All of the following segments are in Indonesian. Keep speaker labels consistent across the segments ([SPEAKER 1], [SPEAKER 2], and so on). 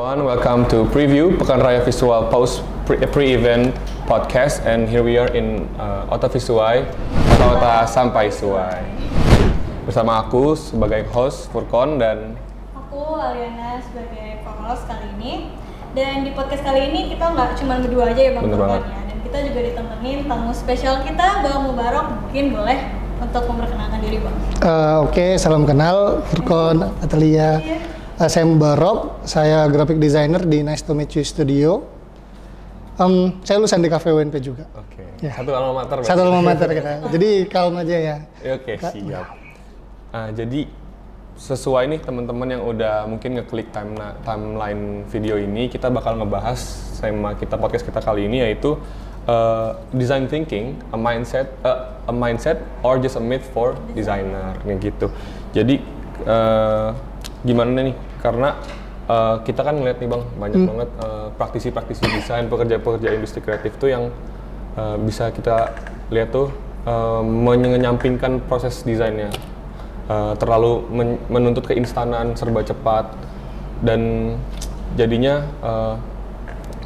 [SPEAKER 1] everyone, welcome to preview Pekan Raya Visual Post pre- pre-event podcast and here we are in uh, Ota Visuai, Kota Sampai Suai. Bersama aku sebagai host Furkon dan
[SPEAKER 2] Aku Aliana sebagai co-host kali ini dan di podcast kali ini kita nggak cuma berdua aja ya Bang
[SPEAKER 1] banget.
[SPEAKER 2] ya dan kita juga ditemenin tamu spesial kita Bang Mubarok mungkin boleh untuk memperkenalkan diri Bang.
[SPEAKER 3] Eh, Oke, salam kenal, Furkon, Atalia.
[SPEAKER 2] Iya.
[SPEAKER 3] Saya Mubarok, saya graphic designer di Nice to Meet You Studio. Em, saya lulusan di Cafe UNP juga.
[SPEAKER 1] oke
[SPEAKER 3] Ya.
[SPEAKER 1] satu alma mater.
[SPEAKER 3] Satu alma mater kita. Jadi kalem aja ya.
[SPEAKER 1] Oke, siap. Ah, jadi sesuai nih teman-teman yang udah mungkin ngeklik timena- timeline video ini, kita bakal ngebahas tema kita podcast kita kali ini yaitu uh, design thinking, a mindset, uh, a mindset or just a myth for designer, kayak gitu. Jadi uh, gimana nih? Karena uh, kita kan ngeliat nih bang banyak banget uh, praktisi-praktisi desain, pekerja-pekerja industri kreatif tuh yang uh, bisa kita lihat tuh uh, menyampingkan proses desainnya uh, terlalu men- menuntut keinstanan serba cepat dan jadinya uh,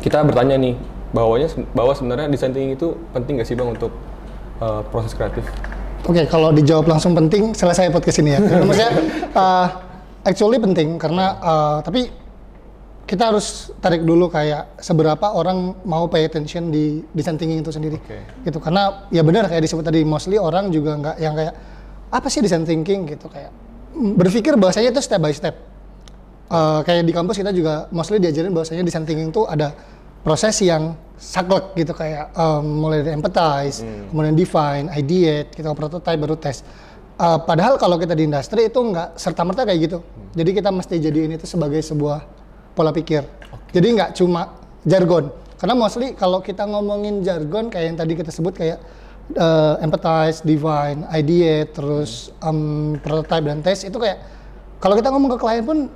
[SPEAKER 1] kita bertanya nih bahwanya bahwa sebenarnya design thinking itu penting gak sih bang untuk uh, proses kreatif?
[SPEAKER 3] Oke, kalau dijawab langsung penting, selesai podcast ini ya. Karena Maksudnya, eh, actually penting karena eh, tapi kita harus tarik dulu kayak seberapa orang mau pay attention di design thinking itu sendiri.
[SPEAKER 1] Oke.
[SPEAKER 3] Gitu karena ya benar kayak disebut tadi mostly orang juga nggak yang kayak apa sih design thinking gitu kayak mm, berpikir bahwasanya itu step by step. Eh, kayak di kampus kita juga mostly diajarin bahwasanya design thinking itu ada proses yang saklek gitu kayak em, mulai dari empathize, kemudian define, ideate, kita prototype baru tes. Eh, padahal kalau kita di industri itu nggak serta merta kayak gitu. Jadi kita mesti jadiin itu sebagai sebuah pola pikir. Jadi nggak cuma jargon. Karena mostly kalau kita ngomongin jargon kayak yang tadi kita sebut kayak eh, empathize, define, ideate, terus em, prototype dan test itu kayak kalau kita ngomong ke klien pun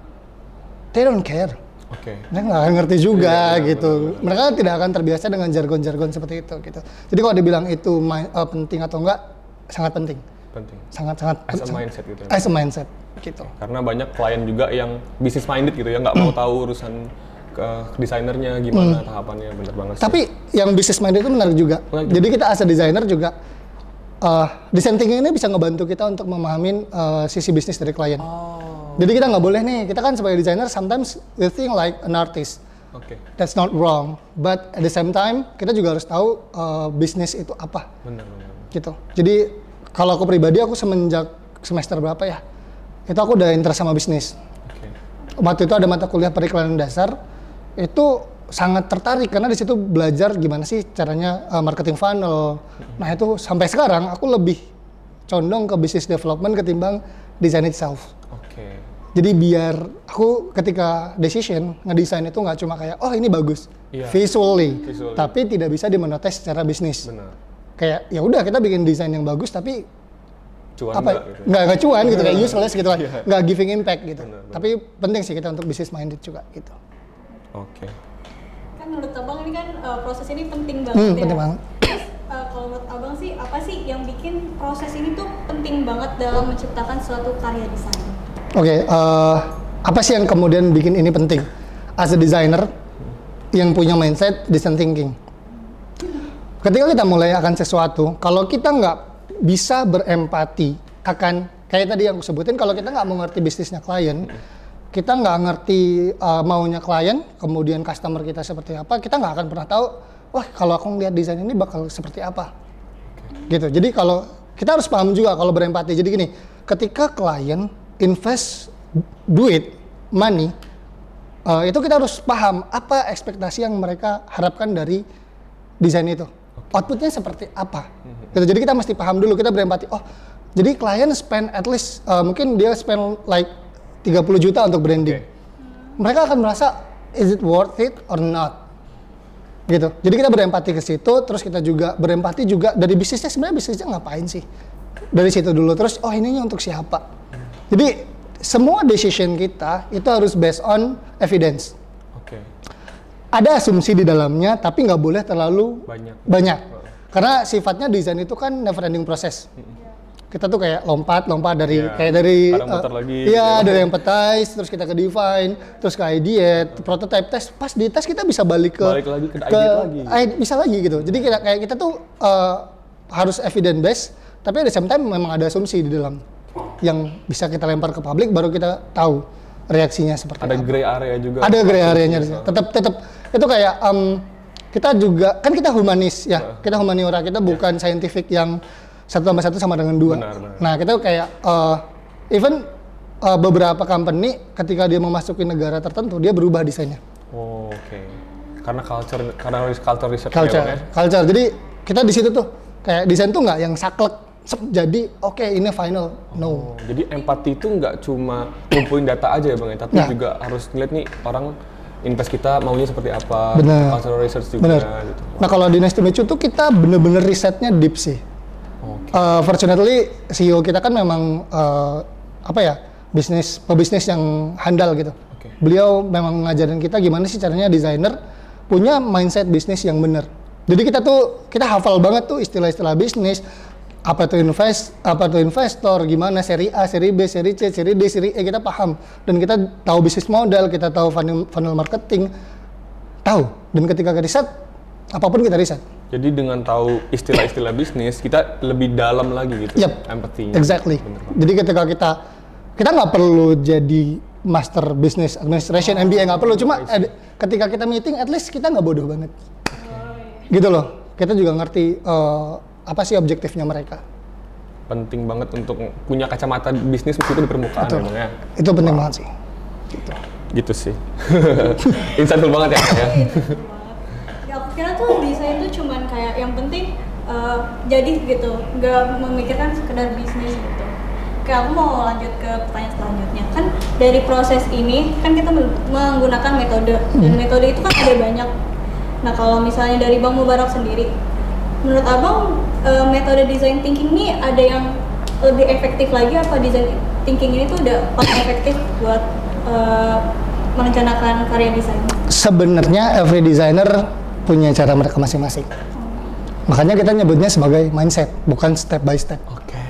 [SPEAKER 3] they don't care.
[SPEAKER 1] Oke.
[SPEAKER 3] Mereka nggak akan ngerti juga
[SPEAKER 1] Iya,
[SPEAKER 3] gitu. Mereka tidak akan terbiasa dengan jargon-jargon seperti itu gitu. Jadi kalau dibilang itu eh, penting atau enggak, sangat penting.
[SPEAKER 1] Penting.
[SPEAKER 3] Sangat-sangat
[SPEAKER 1] As a
[SPEAKER 3] sangat-
[SPEAKER 1] mindset gitu. ya.
[SPEAKER 3] As a mindset gitu.
[SPEAKER 1] Karena banyak klien juga yang business minded gitu ya nggak mau tahu urusan ke desainernya gimana tahapannya bener banget. sih.
[SPEAKER 3] Tapi yang business minded itu menarik juga.
[SPEAKER 1] Menarik
[SPEAKER 3] Jadi kita as a designer juga eh design thinking ini bisa ngebantu kita untuk memahami eh, sisi bisnis dari klien.
[SPEAKER 1] Oh.
[SPEAKER 3] Jadi kita nggak boleh nih, kita kan sebagai designer sometimes we think like an artist.
[SPEAKER 1] Oke.
[SPEAKER 3] That's not wrong, but at the same time kita juga harus tahu eh, bisnis itu apa.
[SPEAKER 1] Bener bener.
[SPEAKER 3] gitu. Jadi kalau aku pribadi aku semenjak semester berapa ya? Itu aku udah interest sama bisnis.
[SPEAKER 1] Oke.
[SPEAKER 3] Waktu itu ada mata kuliah periklanan dasar itu sangat tertarik karena di situ belajar gimana sih caranya uh, marketing funnel. Nah, itu sampai sekarang aku lebih condong ke business development ketimbang design itself.
[SPEAKER 1] Oke.
[SPEAKER 3] Jadi biar aku ketika decision ngedesain itu nggak cuma kayak oh ini bagus
[SPEAKER 1] Iya.
[SPEAKER 3] visually,
[SPEAKER 1] Visually.
[SPEAKER 3] tapi tidak bisa dimonetize secara bisnis
[SPEAKER 1] Benar.
[SPEAKER 3] Kayak ya udah kita bikin desain yang bagus tapi
[SPEAKER 1] Cuan
[SPEAKER 3] apa
[SPEAKER 1] nggak gitu.
[SPEAKER 3] nggak nggak cuan gitu kayak useless gitu kan
[SPEAKER 1] Iya.
[SPEAKER 3] nggak giving impact gitu
[SPEAKER 1] Benar, benar.
[SPEAKER 3] tapi penting sih kita untuk business minded juga gitu
[SPEAKER 1] Oke.
[SPEAKER 2] Kan menurut Abang ini kan uh, proses ini penting banget
[SPEAKER 3] hmm,
[SPEAKER 2] ya.
[SPEAKER 3] penting banget
[SPEAKER 2] Terus uh, kalau menurut Abang sih apa sih yang bikin proses ini tuh penting banget dalam menciptakan suatu karya desain?
[SPEAKER 3] oke eh, apa sih yang kemudian bikin ini penting as a designer yang punya mindset design thinking ketika kita mulai akan sesuatu kalau kita nggak bisa berempati akan kayak tadi yang aku sebutin kalau kita nggak mengerti bisnisnya klien kita nggak ngerti uh, maunya klien kemudian customer kita seperti apa kita nggak akan pernah tahu wah kalau aku ngeliat desain ini bakal seperti apa. Gitu. Jadi kalau kita harus paham juga kalau berempati. Jadi gini ketika klien invest duit money uh, itu kita harus paham apa ekspektasi yang mereka harapkan dari desain itu outputnya seperti apa. Gitu. Jadi kita mesti paham dulu kita berempati oh jadi klien spend at least uh, mungkin dia spend like 30 juta untuk branding.
[SPEAKER 1] Oke.
[SPEAKER 3] mereka akan merasa is it worth it or not? Gitu. Jadi kita berempati ke situ terus kita juga berempati juga dari bisnisnya. Sebenarnya bisnisnya ngapain sih? Dari situ dulu. Terus oh ininya untuk siapa? Jadi semua decision kita itu harus based on evidence. Ada asumsi di dalamnya tapi nggak boleh terlalu
[SPEAKER 1] Banyak.
[SPEAKER 3] banyak karena sifatnya desain itu kan never ending proses kita tuh kayak lompat lompat dari
[SPEAKER 1] Iya.
[SPEAKER 3] kayak dari
[SPEAKER 1] muter lagi,
[SPEAKER 3] iya
[SPEAKER 1] gitu.
[SPEAKER 3] dari empathize terus kita ke define terus ke ideate prototype test pas di tes kita bisa balik ke
[SPEAKER 1] Balik lagi ke ideate lagi.
[SPEAKER 3] i- bisa lagi gitu jadi kita kayak kita tuh eh, harus evidence based tapi same time memang ada asumsi di dalam yang bisa kita lempar ke publik baru kita tahu reaksinya seperti
[SPEAKER 1] Ada
[SPEAKER 3] apa.
[SPEAKER 1] gray area juga.
[SPEAKER 3] ada gray area-nya tetap tetap. Itu kayak em, kita juga kan kita humanis ya. Kita humaniora kita bukan scientific yang satu tambah satu sama dengan dua.
[SPEAKER 1] Benar, benar.
[SPEAKER 3] nah kita kayak eh, even eh, beberapa company ketika dia memasuki negara tertentu dia berubah desainnya.
[SPEAKER 1] Oh, Oke. Karena culture, karena culture research
[SPEAKER 3] culture
[SPEAKER 1] Bang, ya?
[SPEAKER 3] culture. Jadi kita di situ tuh kayak desain tuh nggak yang saklek jadi oke ini final no
[SPEAKER 1] Oh, jadi empati itu nggak cuma ngumpulin data aja ya bang, ya, tapi
[SPEAKER 3] Nah.
[SPEAKER 1] juga harus ngeliat nih orang invest kita maunya seperti apa,
[SPEAKER 3] Bener.
[SPEAKER 1] cultural research juga.
[SPEAKER 3] bener
[SPEAKER 1] Gitu.
[SPEAKER 3] nah kalau di Nice to Meet You tuh kita bener-bener risetnya deep sih
[SPEAKER 1] Oke.
[SPEAKER 3] Uh, fortunately CEO kita kan memang uh, apa ya bisnis pebisnis yang handal gitu.
[SPEAKER 1] Oke.
[SPEAKER 3] Beliau memang ngajarin kita gimana sih caranya desainer punya mindset bisnis yang benar. Jadi kita tuh kita hafal banget tuh istilah-istilah bisnis apa tuh invest apa tuh investor gimana seri A seri B seri C seri D seri E kita paham dan kita tahu bisnis model kita tahu funnel, funnel marketing tahu dan ketika ke riset apa pun kita riset
[SPEAKER 1] Jadi dengan tahu istilah-istilah bisnis, kita lebih dalam lagi gitu,
[SPEAKER 3] Yap.
[SPEAKER 1] empatinya.
[SPEAKER 3] Exactly.
[SPEAKER 1] Bener.
[SPEAKER 3] Jadi ketika kita kita nggak perlu jadi master business administration MBA nggak perlu. Cuma ad- ketika kita meeting, at least kita nggak bodoh banget. Gitu loh. Kita juga ngerti eh, apa sih objektifnya mereka.
[SPEAKER 1] Penting banget untuk punya kacamata bisnis meskipun di permukaan
[SPEAKER 3] Betul.
[SPEAKER 1] emang ya.
[SPEAKER 3] Itu penting banget sih.
[SPEAKER 1] Gitu sih. Insightful banget ya. Ya.
[SPEAKER 2] ya aku kira tuh desain tuh cuman kayak yang penting eh, jadi gitu nggak memikirkan sekedar bisnis gitu kayak aku mau lanjut ke pertanyaan selanjutnya kan dari proses ini kan kita men- menggunakan metode dan metode itu kan ada banyak nah kalau misalnya dari bang Mubarak sendiri menurut abang eh, metode design thinking ini ada yang lebih efektif lagi apa design thinking ini tuh udah paling efektif buat eh, merencanakan karya desain
[SPEAKER 3] Sebenarnya every designer punya cara mereka masing-masing. Makanya kita nyebutnya sebagai mindset, bukan step by step.
[SPEAKER 1] Oke.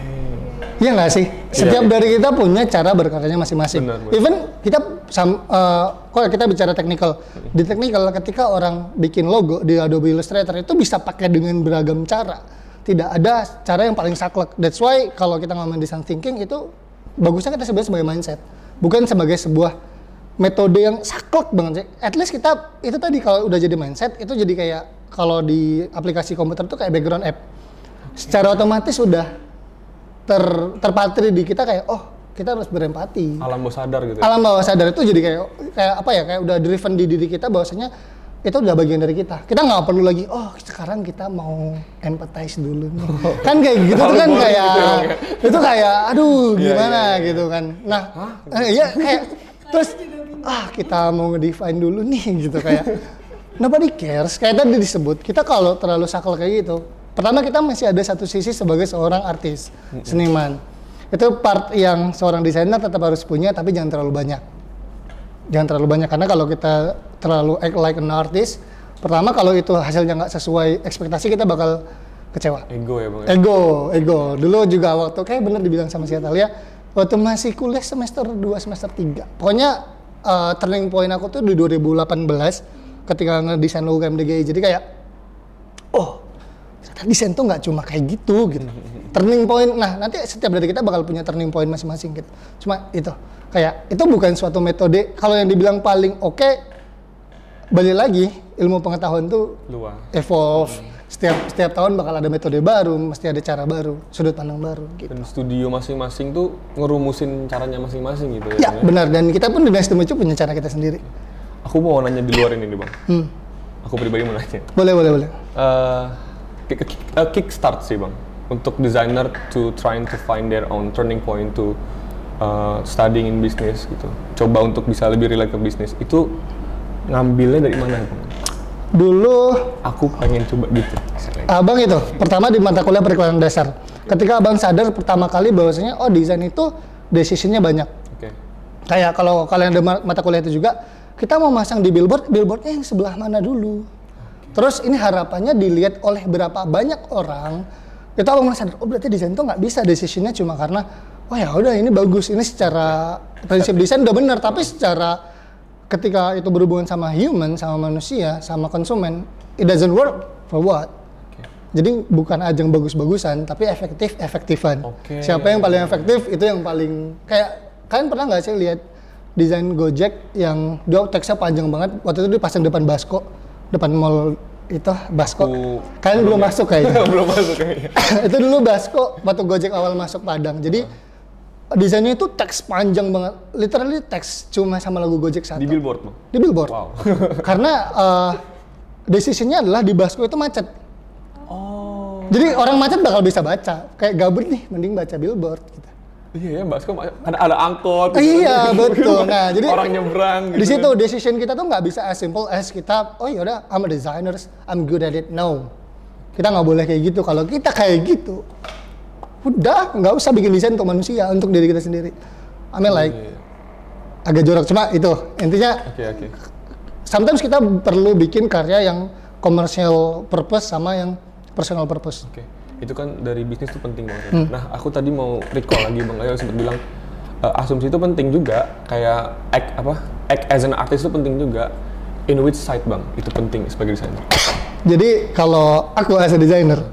[SPEAKER 3] Iya nggak sih? Setiap
[SPEAKER 1] iya.
[SPEAKER 3] dari kita punya cara berkaryanya masing-masing. Even kita sam, eh, kalau kita bicara technical, di technical ketika orang bikin logo di Adobe Illustrator itu bisa pakai dengan beragam cara. Tidak ada cara yang paling saklek. That's why kalau kita ngomongin design thinking itu bagusnya kita sebut sebagai mindset, bukan sebagai sebuah metode yang saklek banget sih. At least kita itu tadi kalau udah jadi mindset itu jadi kayak kalau di aplikasi komputer tuh kayak background app. Secara otomatis udah ter terpatri di kita kayak oh kita harus berempati.
[SPEAKER 1] Alam bawah sadar gitu. ya.
[SPEAKER 3] Alam bawah sadar itu jadi kayak kayak apa ya kayak udah driven di diri kita bahwasanya itu udah bagian dari kita. Kita nggak perlu lagi oh sekarang kita mau empathize dulu nih. kan kayak gitu tuh kan kayak
[SPEAKER 1] gitu ya, Bang,
[SPEAKER 3] itu kayak aduh
[SPEAKER 1] Iya,
[SPEAKER 3] gimana
[SPEAKER 1] iya, iya.
[SPEAKER 3] gitu kan. Nah, eh, iya kayak terus ah kita mau ngedefine dulu nih gitu kayak nobody cares kayak tadi disebut kita kalau terlalu saklek kayak gitu pertama kita masih ada satu sisi sebagai seorang artis seniman. Itu part yang seorang desainer tetap harus punya tapi jangan terlalu banyak. Jangan terlalu banyak karena kalau kita terlalu act like an artist pertama kalau itu hasilnya nggak sesuai ekspektasi kita bakal kecewa.
[SPEAKER 1] Ego ya bang. ya?
[SPEAKER 3] ego ego. Dulu juga waktu kayak bener dibilang sama si Atalia waktu masih kuliah semester 2 semester 3 pokoknya eh, turning point aku tuh di 2018 ketika ngedesain logo MDGI jadi kayak oh ternyata desain tuh nggak cuma kayak gitu gitu. Turning point. Nah nanti setiap dari kita bakal punya turning point masing-masing gitu. Cuma itu. Kayak itu bukan suatu metode. Kalau yang dibilang paling oke balik lagi ilmu pengetahuan tuh
[SPEAKER 1] Luas.
[SPEAKER 3] evolve. Setiap setiap tahun bakal ada metode baru mesti ada cara baru sudut pandang baru gitu.
[SPEAKER 1] Dan studio masing-masing tuh ngerumusin caranya masing-masing gitu
[SPEAKER 3] ya
[SPEAKER 1] Bang,
[SPEAKER 3] benar. Dan kita pun di Meet You punya cara kita sendiri.
[SPEAKER 1] Aku mau nanya di luar ini nih bang.
[SPEAKER 3] hmm.
[SPEAKER 1] Aku pribadi mau nanya.
[SPEAKER 3] boleh boleh boleh.
[SPEAKER 1] Eh, kick, kick, eh, kickstart sih bang. Untuk designer to trying to find their own turning point to uh, studying in business gitu. Coba untuk bisa lebih relate ke bisnis itu ngambilnya dari mana bang?
[SPEAKER 3] dulu
[SPEAKER 1] aku pengen coba gitu.
[SPEAKER 3] Abang itu pertama di mata kuliah periklanan dasar. Ketika abang sadar pertama kali bahwasanya oh desain itu decisionnya banyak.
[SPEAKER 1] Oke.
[SPEAKER 3] Kayak kalau kalian ada ma- mata kuliah itu juga kita mau masang di billboard billboardnya yang sebelah mana dulu terus ini harapannya dilihat oleh berapa banyak orang itu abang mulai sadar oh berarti desain tuh nggak bisa decisionnya cuma karena wah ya udah ini bagus ini secara prinsip desain udah benar tapi secara ketika itu berhubungan sama human sama manusia sama konsumen it doesn't work for what? Jadi bukan ajang bagus-bagusan tapi efektif efektifan.
[SPEAKER 1] Oke.
[SPEAKER 3] siapa yang paling efektif? Itu yang paling kayak kalian pernah nggak sih lihat desain Gojek yang dia teksnya panjang banget waktu itu dipasang depan Basko depan mall itu Basko
[SPEAKER 1] Aku-
[SPEAKER 3] kalian belum masuk kayaknya
[SPEAKER 1] belum masuk kayaknya.
[SPEAKER 3] itu dulu Basko waktu Gojek awal masuk Padang. Jadi desainnya itu teks panjang banget, literally teks cuma sama lagu Gojek satu
[SPEAKER 1] Di billboard bang.
[SPEAKER 3] di billboard.
[SPEAKER 1] Wow.
[SPEAKER 3] Karena uh, decisionnya adalah di Basko itu macet.
[SPEAKER 1] Oh.
[SPEAKER 3] Jadi orang macet bakal bisa baca. Kayak gabut nih, mending baca billboard. Gitu.
[SPEAKER 1] Iya ya, Basko ada ada angkot.
[SPEAKER 3] Iya betul. Nah jadi
[SPEAKER 1] orang nyebrang.
[SPEAKER 3] di
[SPEAKER 1] gitu
[SPEAKER 3] situ
[SPEAKER 1] kan.
[SPEAKER 3] decision kita tuh nggak bisa as simple as kita, oh yaudah, I'm a designer, I'm good at it. No, kita nggak boleh kayak gitu. Kalau kita kayak gitu, udah nggak usah bikin desain untuk manusia, untuk diri kita sendiri. I mean like
[SPEAKER 1] Iya.
[SPEAKER 3] agak jorok cuma itu intinya.
[SPEAKER 1] Oke oke.
[SPEAKER 3] Sometimes kita perlu bikin karya yang commercial purpose sama yang personal purpose.
[SPEAKER 1] Oke, itu kan dari bisnis itu penting banget.
[SPEAKER 3] Hmm.
[SPEAKER 1] Nah, aku tadi mau recall lagi Bang Ayo sempat bilang eh, asumsi itu penting juga, kayak act apa? Act as an artist itu penting juga. In which side Bang? Itu penting sebagai desainer.
[SPEAKER 3] Jadi kalau aku as a designer,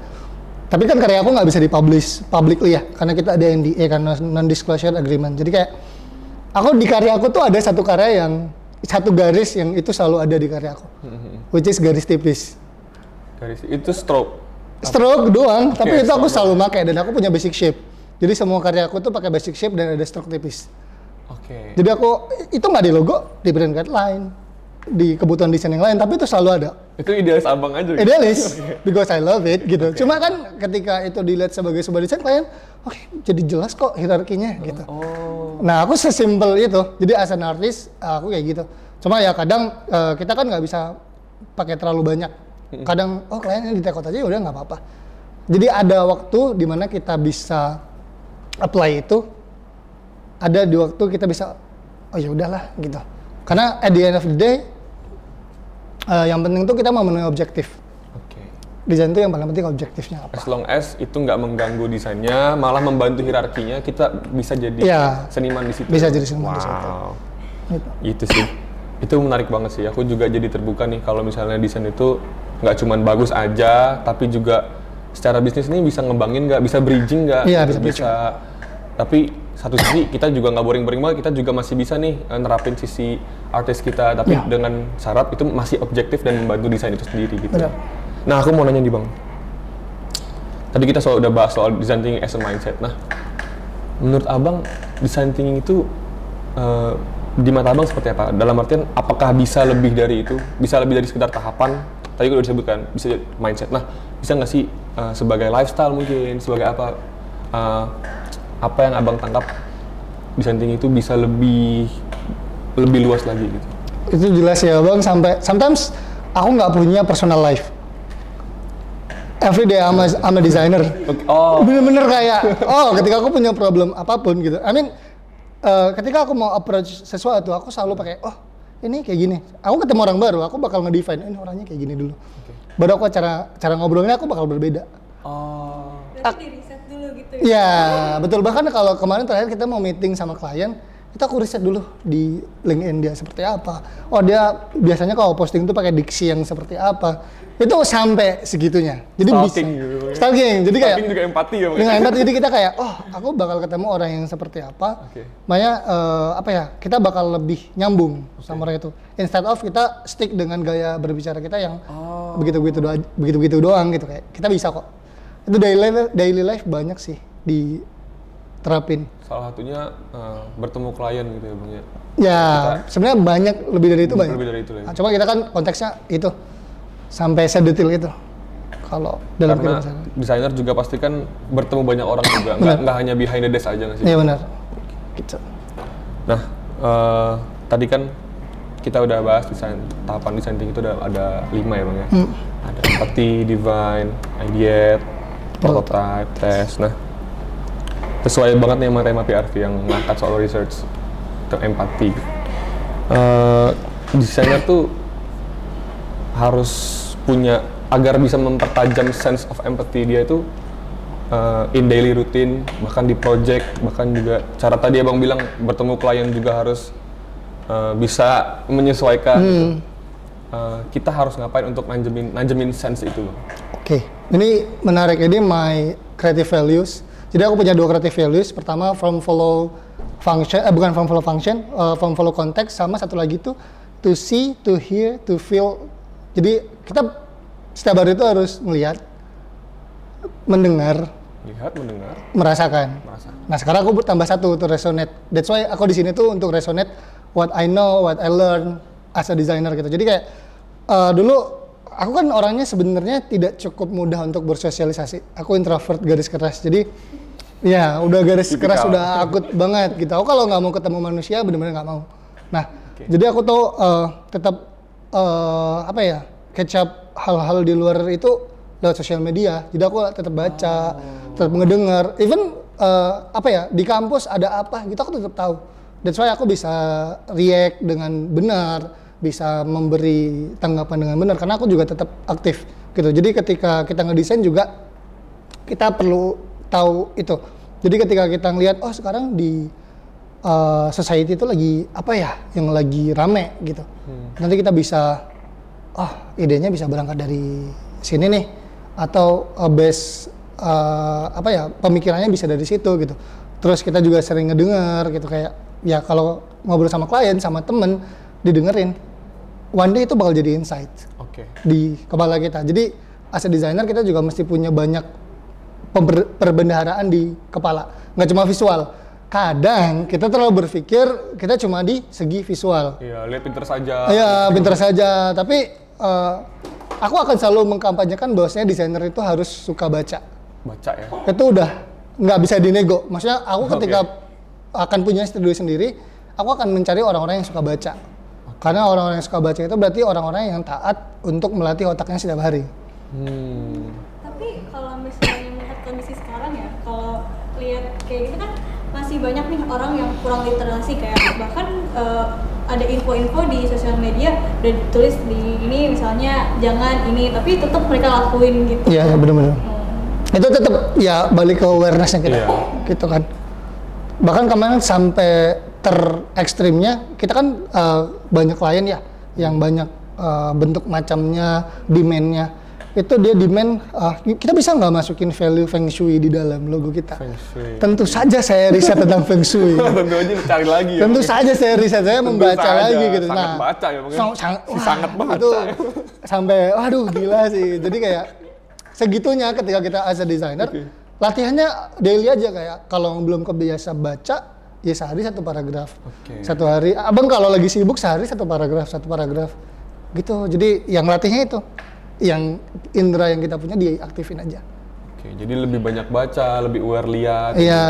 [SPEAKER 3] tapi kan karya aku nggak bisa dipublish publicly ya, karena kita ada NDA kan non disclosure agreement. Jadi kayak aku di karya aku tuh ada satu karya yang satu garis yang itu selalu ada di karya aku, which is garis tipis.
[SPEAKER 1] Garis itu stroke.
[SPEAKER 3] Stroke doang, tapi
[SPEAKER 1] Oke,
[SPEAKER 3] itu aku selalu pakai dan aku punya basic shape. Jadi semua karya aku tuh pakai basic shape dan ada stroke tipis.
[SPEAKER 1] Oke.
[SPEAKER 3] Jadi aku itu nggak di logo, di brand guideline, di kebutuhan desain yang lain, tapi itu selalu ada.
[SPEAKER 1] Itu idealis abang aja. gitu?
[SPEAKER 3] idealis because I love it gitu. Cuma kan ketika itu dilihat sebagai sebuah desain klien, oke jadi jelas kok hierarkinya gitu.
[SPEAKER 1] Oh.
[SPEAKER 3] Nah aku sesimpel itu. Jadi as an artist aku kayak gitu. Cuma ya kadang eh, kita kan nggak bisa pakai terlalu banyak. Kadang oh kliennya di take out aja udah nggak apa-apa. Jadi ada waktu di mana kita bisa apply itu. Ada di waktu kita bisa oh ya udahlah gitu. Karena at the end of the day eh, yang penting tuh kita memenuhi objektif.
[SPEAKER 1] Oke.
[SPEAKER 3] Desain itu yang paling penting objektifnya apa.
[SPEAKER 1] As long as itu nggak mengganggu desainnya, malah membantu hierarkinya, kita bisa jadi
[SPEAKER 3] Iya.
[SPEAKER 1] seniman di situ.
[SPEAKER 3] Bisa jadi seniman di situ.
[SPEAKER 1] Wow.
[SPEAKER 3] Gitu.
[SPEAKER 1] Itu sih. Itu menarik banget sih. Aku juga jadi terbuka nih kalau misalnya desain itu nggak cuman bagus aja, tapi juga secara bisnis ini bisa ngembangin nggak, bisa bridging nggak?
[SPEAKER 3] Iya,
[SPEAKER 1] Gitu.
[SPEAKER 3] bisa
[SPEAKER 1] Tapi satu sisi kita juga nggak boring-boring banget, kita juga masih bisa nih eh, nerapin sisi artis kita, tapi
[SPEAKER 3] Iya.
[SPEAKER 1] dengan syarat itu masih objektif dan membantu desain itu sendiri gitu.
[SPEAKER 3] Benar.
[SPEAKER 1] Nah, aku mau nanya nih bang. Tadi kita soal udah bahas soal design thinking as a mindset. Nah, menurut abang design thinking itu eh, di mata abang seperti apa? Dalam artian apakah bisa lebih dari itu? Bisa lebih dari sekedar tahapan? Tadi udah disebutkan bisa jadi mindset. Nah, bisa nggak sih eh, sebagai lifestyle mungkin sebagai apa? eh, apa yang abang tangkap design thinking itu bisa lebih lebih luas lagi gitu?
[SPEAKER 3] Itu jelas ya bang. Sampai sometimes aku nggak punya personal life. Every day I'm a, I'm a designer.
[SPEAKER 1] Oke, Oh,
[SPEAKER 3] Bener-bener kayak, oh ketika aku punya problem apa pun gitu. I mean, eh, ketika aku mau approach sesuatu, aku selalu pakai, oh ini kayak gini. Aku ketemu orang baru, aku bakal nge-define, ini orangnya kayak gini dulu. Baru aku cara cara ngobrolnya aku bakal berbeda.
[SPEAKER 1] oh,
[SPEAKER 2] Berarti di riset dulu gitu ya.
[SPEAKER 3] Ya, betul. Bahkan kalau kemarin terakhir kita mau meeting sama klien, kita aku riset dulu di LinkedIn dia seperti apa. Oh dia biasanya kalau posting itu pakai diksi yang seperti apa. Itu sampai segitunya. Jadi
[SPEAKER 1] Stalking
[SPEAKER 3] bisa.
[SPEAKER 1] gitu.
[SPEAKER 3] Stalking. Jadi kayak
[SPEAKER 1] Tapi juga empati ya
[SPEAKER 3] dengan empati jadi kita kayak oh aku bakal ketemu orang yang seperti apa.
[SPEAKER 1] Oke.
[SPEAKER 3] Makanya eh, apa ya kita bakal lebih nyambung sama orang itu. Instead of kita stick dengan gaya berbicara kita yang
[SPEAKER 1] Oh.
[SPEAKER 3] begitu-begitu doang, begitu-begitu doang gitu kayak kita bisa kok. Itu daily life, daily life banyak sih diterapin.
[SPEAKER 1] Salah satunya eh, bertemu klien gitu ya bang ya.
[SPEAKER 3] Ya sebenarnya banyak lebih dari itu banyak.
[SPEAKER 1] Lebih dari itu ya.
[SPEAKER 3] Nah, cuma kita kan konteksnya itu sampai sedetil itu. Kalau dalam
[SPEAKER 1] Karena desainer juga pasti kan bertemu banyak orang juga, nggak nggak hanya behind the desk aja nggak sih?
[SPEAKER 3] Iya benar. Gitu.
[SPEAKER 1] Nah, eh, tadi kan kita udah bahas desain tahapan desain thinking itu udah ada lima ya bang ya.
[SPEAKER 3] Hmm.
[SPEAKER 1] Ada empathy, divine, ideate, prototype, test. Nah, sesuai banget nih sama tema PRV yang ngangkat soal research ke empati. Eh, desainer tuh harus punya agar bisa mempertajam sense of empathy dia itu uh, in daily routine, bahkan di project, bahkan juga cara tadi abang bilang bertemu klien juga harus uh, bisa menyesuaikan. gitu. Uh, kita harus ngapain untuk nanjemin nanjemin sense itu?
[SPEAKER 3] Oke, ini menarik. Ini my creative values. Jadi aku punya dua creative values. Pertama from follow function, eh, bukan from follow function, eh, from follow context. Sama satu lagi tuh to see, to hear, to feel. Jadi kita setiap hari itu harus melihat, mendengar,
[SPEAKER 1] Lihat, mendengar,
[SPEAKER 3] merasakan.
[SPEAKER 1] merasa.
[SPEAKER 3] Nah sekarang aku bertambah satu untuk resonate. That's why aku di sini tuh untuk resonate what I know, what I learn as a designer gitu. Jadi kayak eh, dulu aku kan orangnya sebenarnya tidak cukup mudah untuk bersosialisasi. Aku introvert garis keras. Jadi ya udah garis keras
[SPEAKER 1] Tipikal.
[SPEAKER 3] udah akut banget gitu. Aku kalau nggak mau ketemu manusia bener-bener nggak mau. Nah jadi aku tuh eh, tetap eh, apa ya catch up hal-hal di luar itu lewat sosial media. Jadi aku tetap baca, tetap ngedengar. Even eh, apa ya di kampus ada apa gitu aku tetap tahu. That's why aku bisa react dengan benar, bisa memberi tanggapan dengan benar karena aku juga tetap aktif gitu. Jadi ketika kita ngedesain juga kita perlu tahu itu. Jadi ketika kita ngelihat oh sekarang di uh, society itu lagi apa ya yang lagi rame gitu. Nanti kita bisa oh idenya bisa berangkat dari sini nih atau uh, base uh, apa ya pemikirannya bisa dari situ gitu. Terus kita juga sering ngedengar gitu kayak ya kalau ngobrol sama klien sama temen didengerin one day itu bakal jadi insight
[SPEAKER 1] Oke.
[SPEAKER 3] di kepala kita. Jadi as a designer kita juga mesti punya banyak perbendaharaan di kepala, nggak cuma visual. Kadang kita terlalu berpikir kita cuma di segi visual.
[SPEAKER 1] Iya, lihat pinter saja.
[SPEAKER 3] Ya pintar saja, tapi eh, aku akan selalu mengkampanyekan bahwasanya desainer itu harus suka baca.
[SPEAKER 1] Baca ya.
[SPEAKER 3] Itu udah nggak bisa dinego. Maksudnya aku ketika akan punya studio sendiri, aku akan mencari orang-orang yang suka baca. Karena orang-orang yang suka baca itu berarti orang-orang yang taat untuk melatih otaknya setiap hari.
[SPEAKER 1] Hmm.
[SPEAKER 2] Tapi kalau lihat kayak gitu kan masih banyak nih orang yang kurang literasi kayak bahkan eh, ada info-info di sosial media udah ditulis di ini misalnya jangan ini tapi tetap mereka lakuin gitu.
[SPEAKER 3] Iya, ya, benar-benar.
[SPEAKER 2] Hmm.
[SPEAKER 3] Itu tetap ya balik ke awarenessnya kita,
[SPEAKER 1] Iya.
[SPEAKER 3] gitu kan. Bahkan kemarin sampai terekstrimnya, kita kan eh, banyak klien ya, yang banyak eh, bentuk macamnya, demand-nya. Itu dia demand, eh, kita bisa nggak masukin value feng shui di dalam logo kita?
[SPEAKER 1] Feng shui.
[SPEAKER 3] Tentu saja saya riset tentang feng shui.
[SPEAKER 1] Tentu aja cari lagi ya.
[SPEAKER 3] Tentu saja saya riset, saya
[SPEAKER 1] Tentu
[SPEAKER 3] membaca
[SPEAKER 1] saja,
[SPEAKER 3] lagi gitu.
[SPEAKER 1] sangat baca ya,
[SPEAKER 3] sang- sang- wah,
[SPEAKER 1] sangat baca
[SPEAKER 3] Itu sampai, waduh gila sih. Jadi kayak segitunya ketika kita as a designer,
[SPEAKER 1] Oke.
[SPEAKER 3] latihannya daily aja kayak kalau belum kebiasa baca, ya sehari satu paragraf.
[SPEAKER 1] Oke.
[SPEAKER 3] Satu hari, abang kalau lagi sibuk sehari satu paragraf, satu paragraf. Gitu, jadi yang latihnya itu. Yang indera yang kita punya diaktifin aja.
[SPEAKER 1] Oke, jadi lebih banyak baca, lebih aware lihat
[SPEAKER 3] Iya,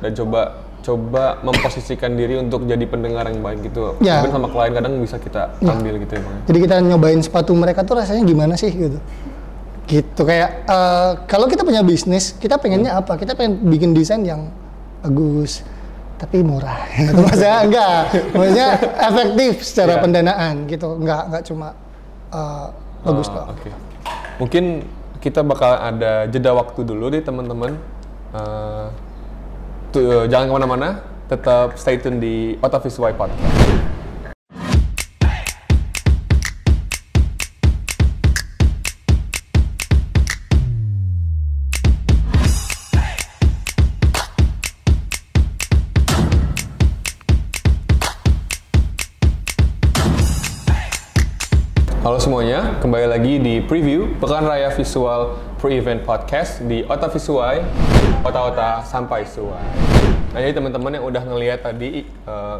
[SPEAKER 1] dan coba coba memposisikan diri untuk jadi pendengar yang baik gitu.
[SPEAKER 3] Ya.
[SPEAKER 1] Mungkin sama klien kadang bisa kita ambil gitu ya, Bang.
[SPEAKER 3] Jadi kita nyobain sepatu mereka tuh rasanya gimana sih gitu. Gitu kayak eh, kalau kita punya bisnis, kita pengennya apa? Kita pengen bikin desain yang bagus tapi murah. Gitu maksudnya enggak. Maksudnya efektif secara
[SPEAKER 1] Iya.
[SPEAKER 3] pendanaan gitu. Enggak enggak cuma eh, bagus
[SPEAKER 1] Ah,
[SPEAKER 3] doang.
[SPEAKER 1] Oke. Mungkin kita bakal ada jeda waktu dulu deh teman-teman. Eh, tuh, jangan ke mana-mana, tetap stay tune di Otavis Y Podcast. Halo semuanya, kembali lagi di preview Pekan Raya Visual Pre-Event Podcast di Ota Visuai, Ota-Ota Sampai Suai. Nah jadi teman-teman yang udah ngeliat tadi eh,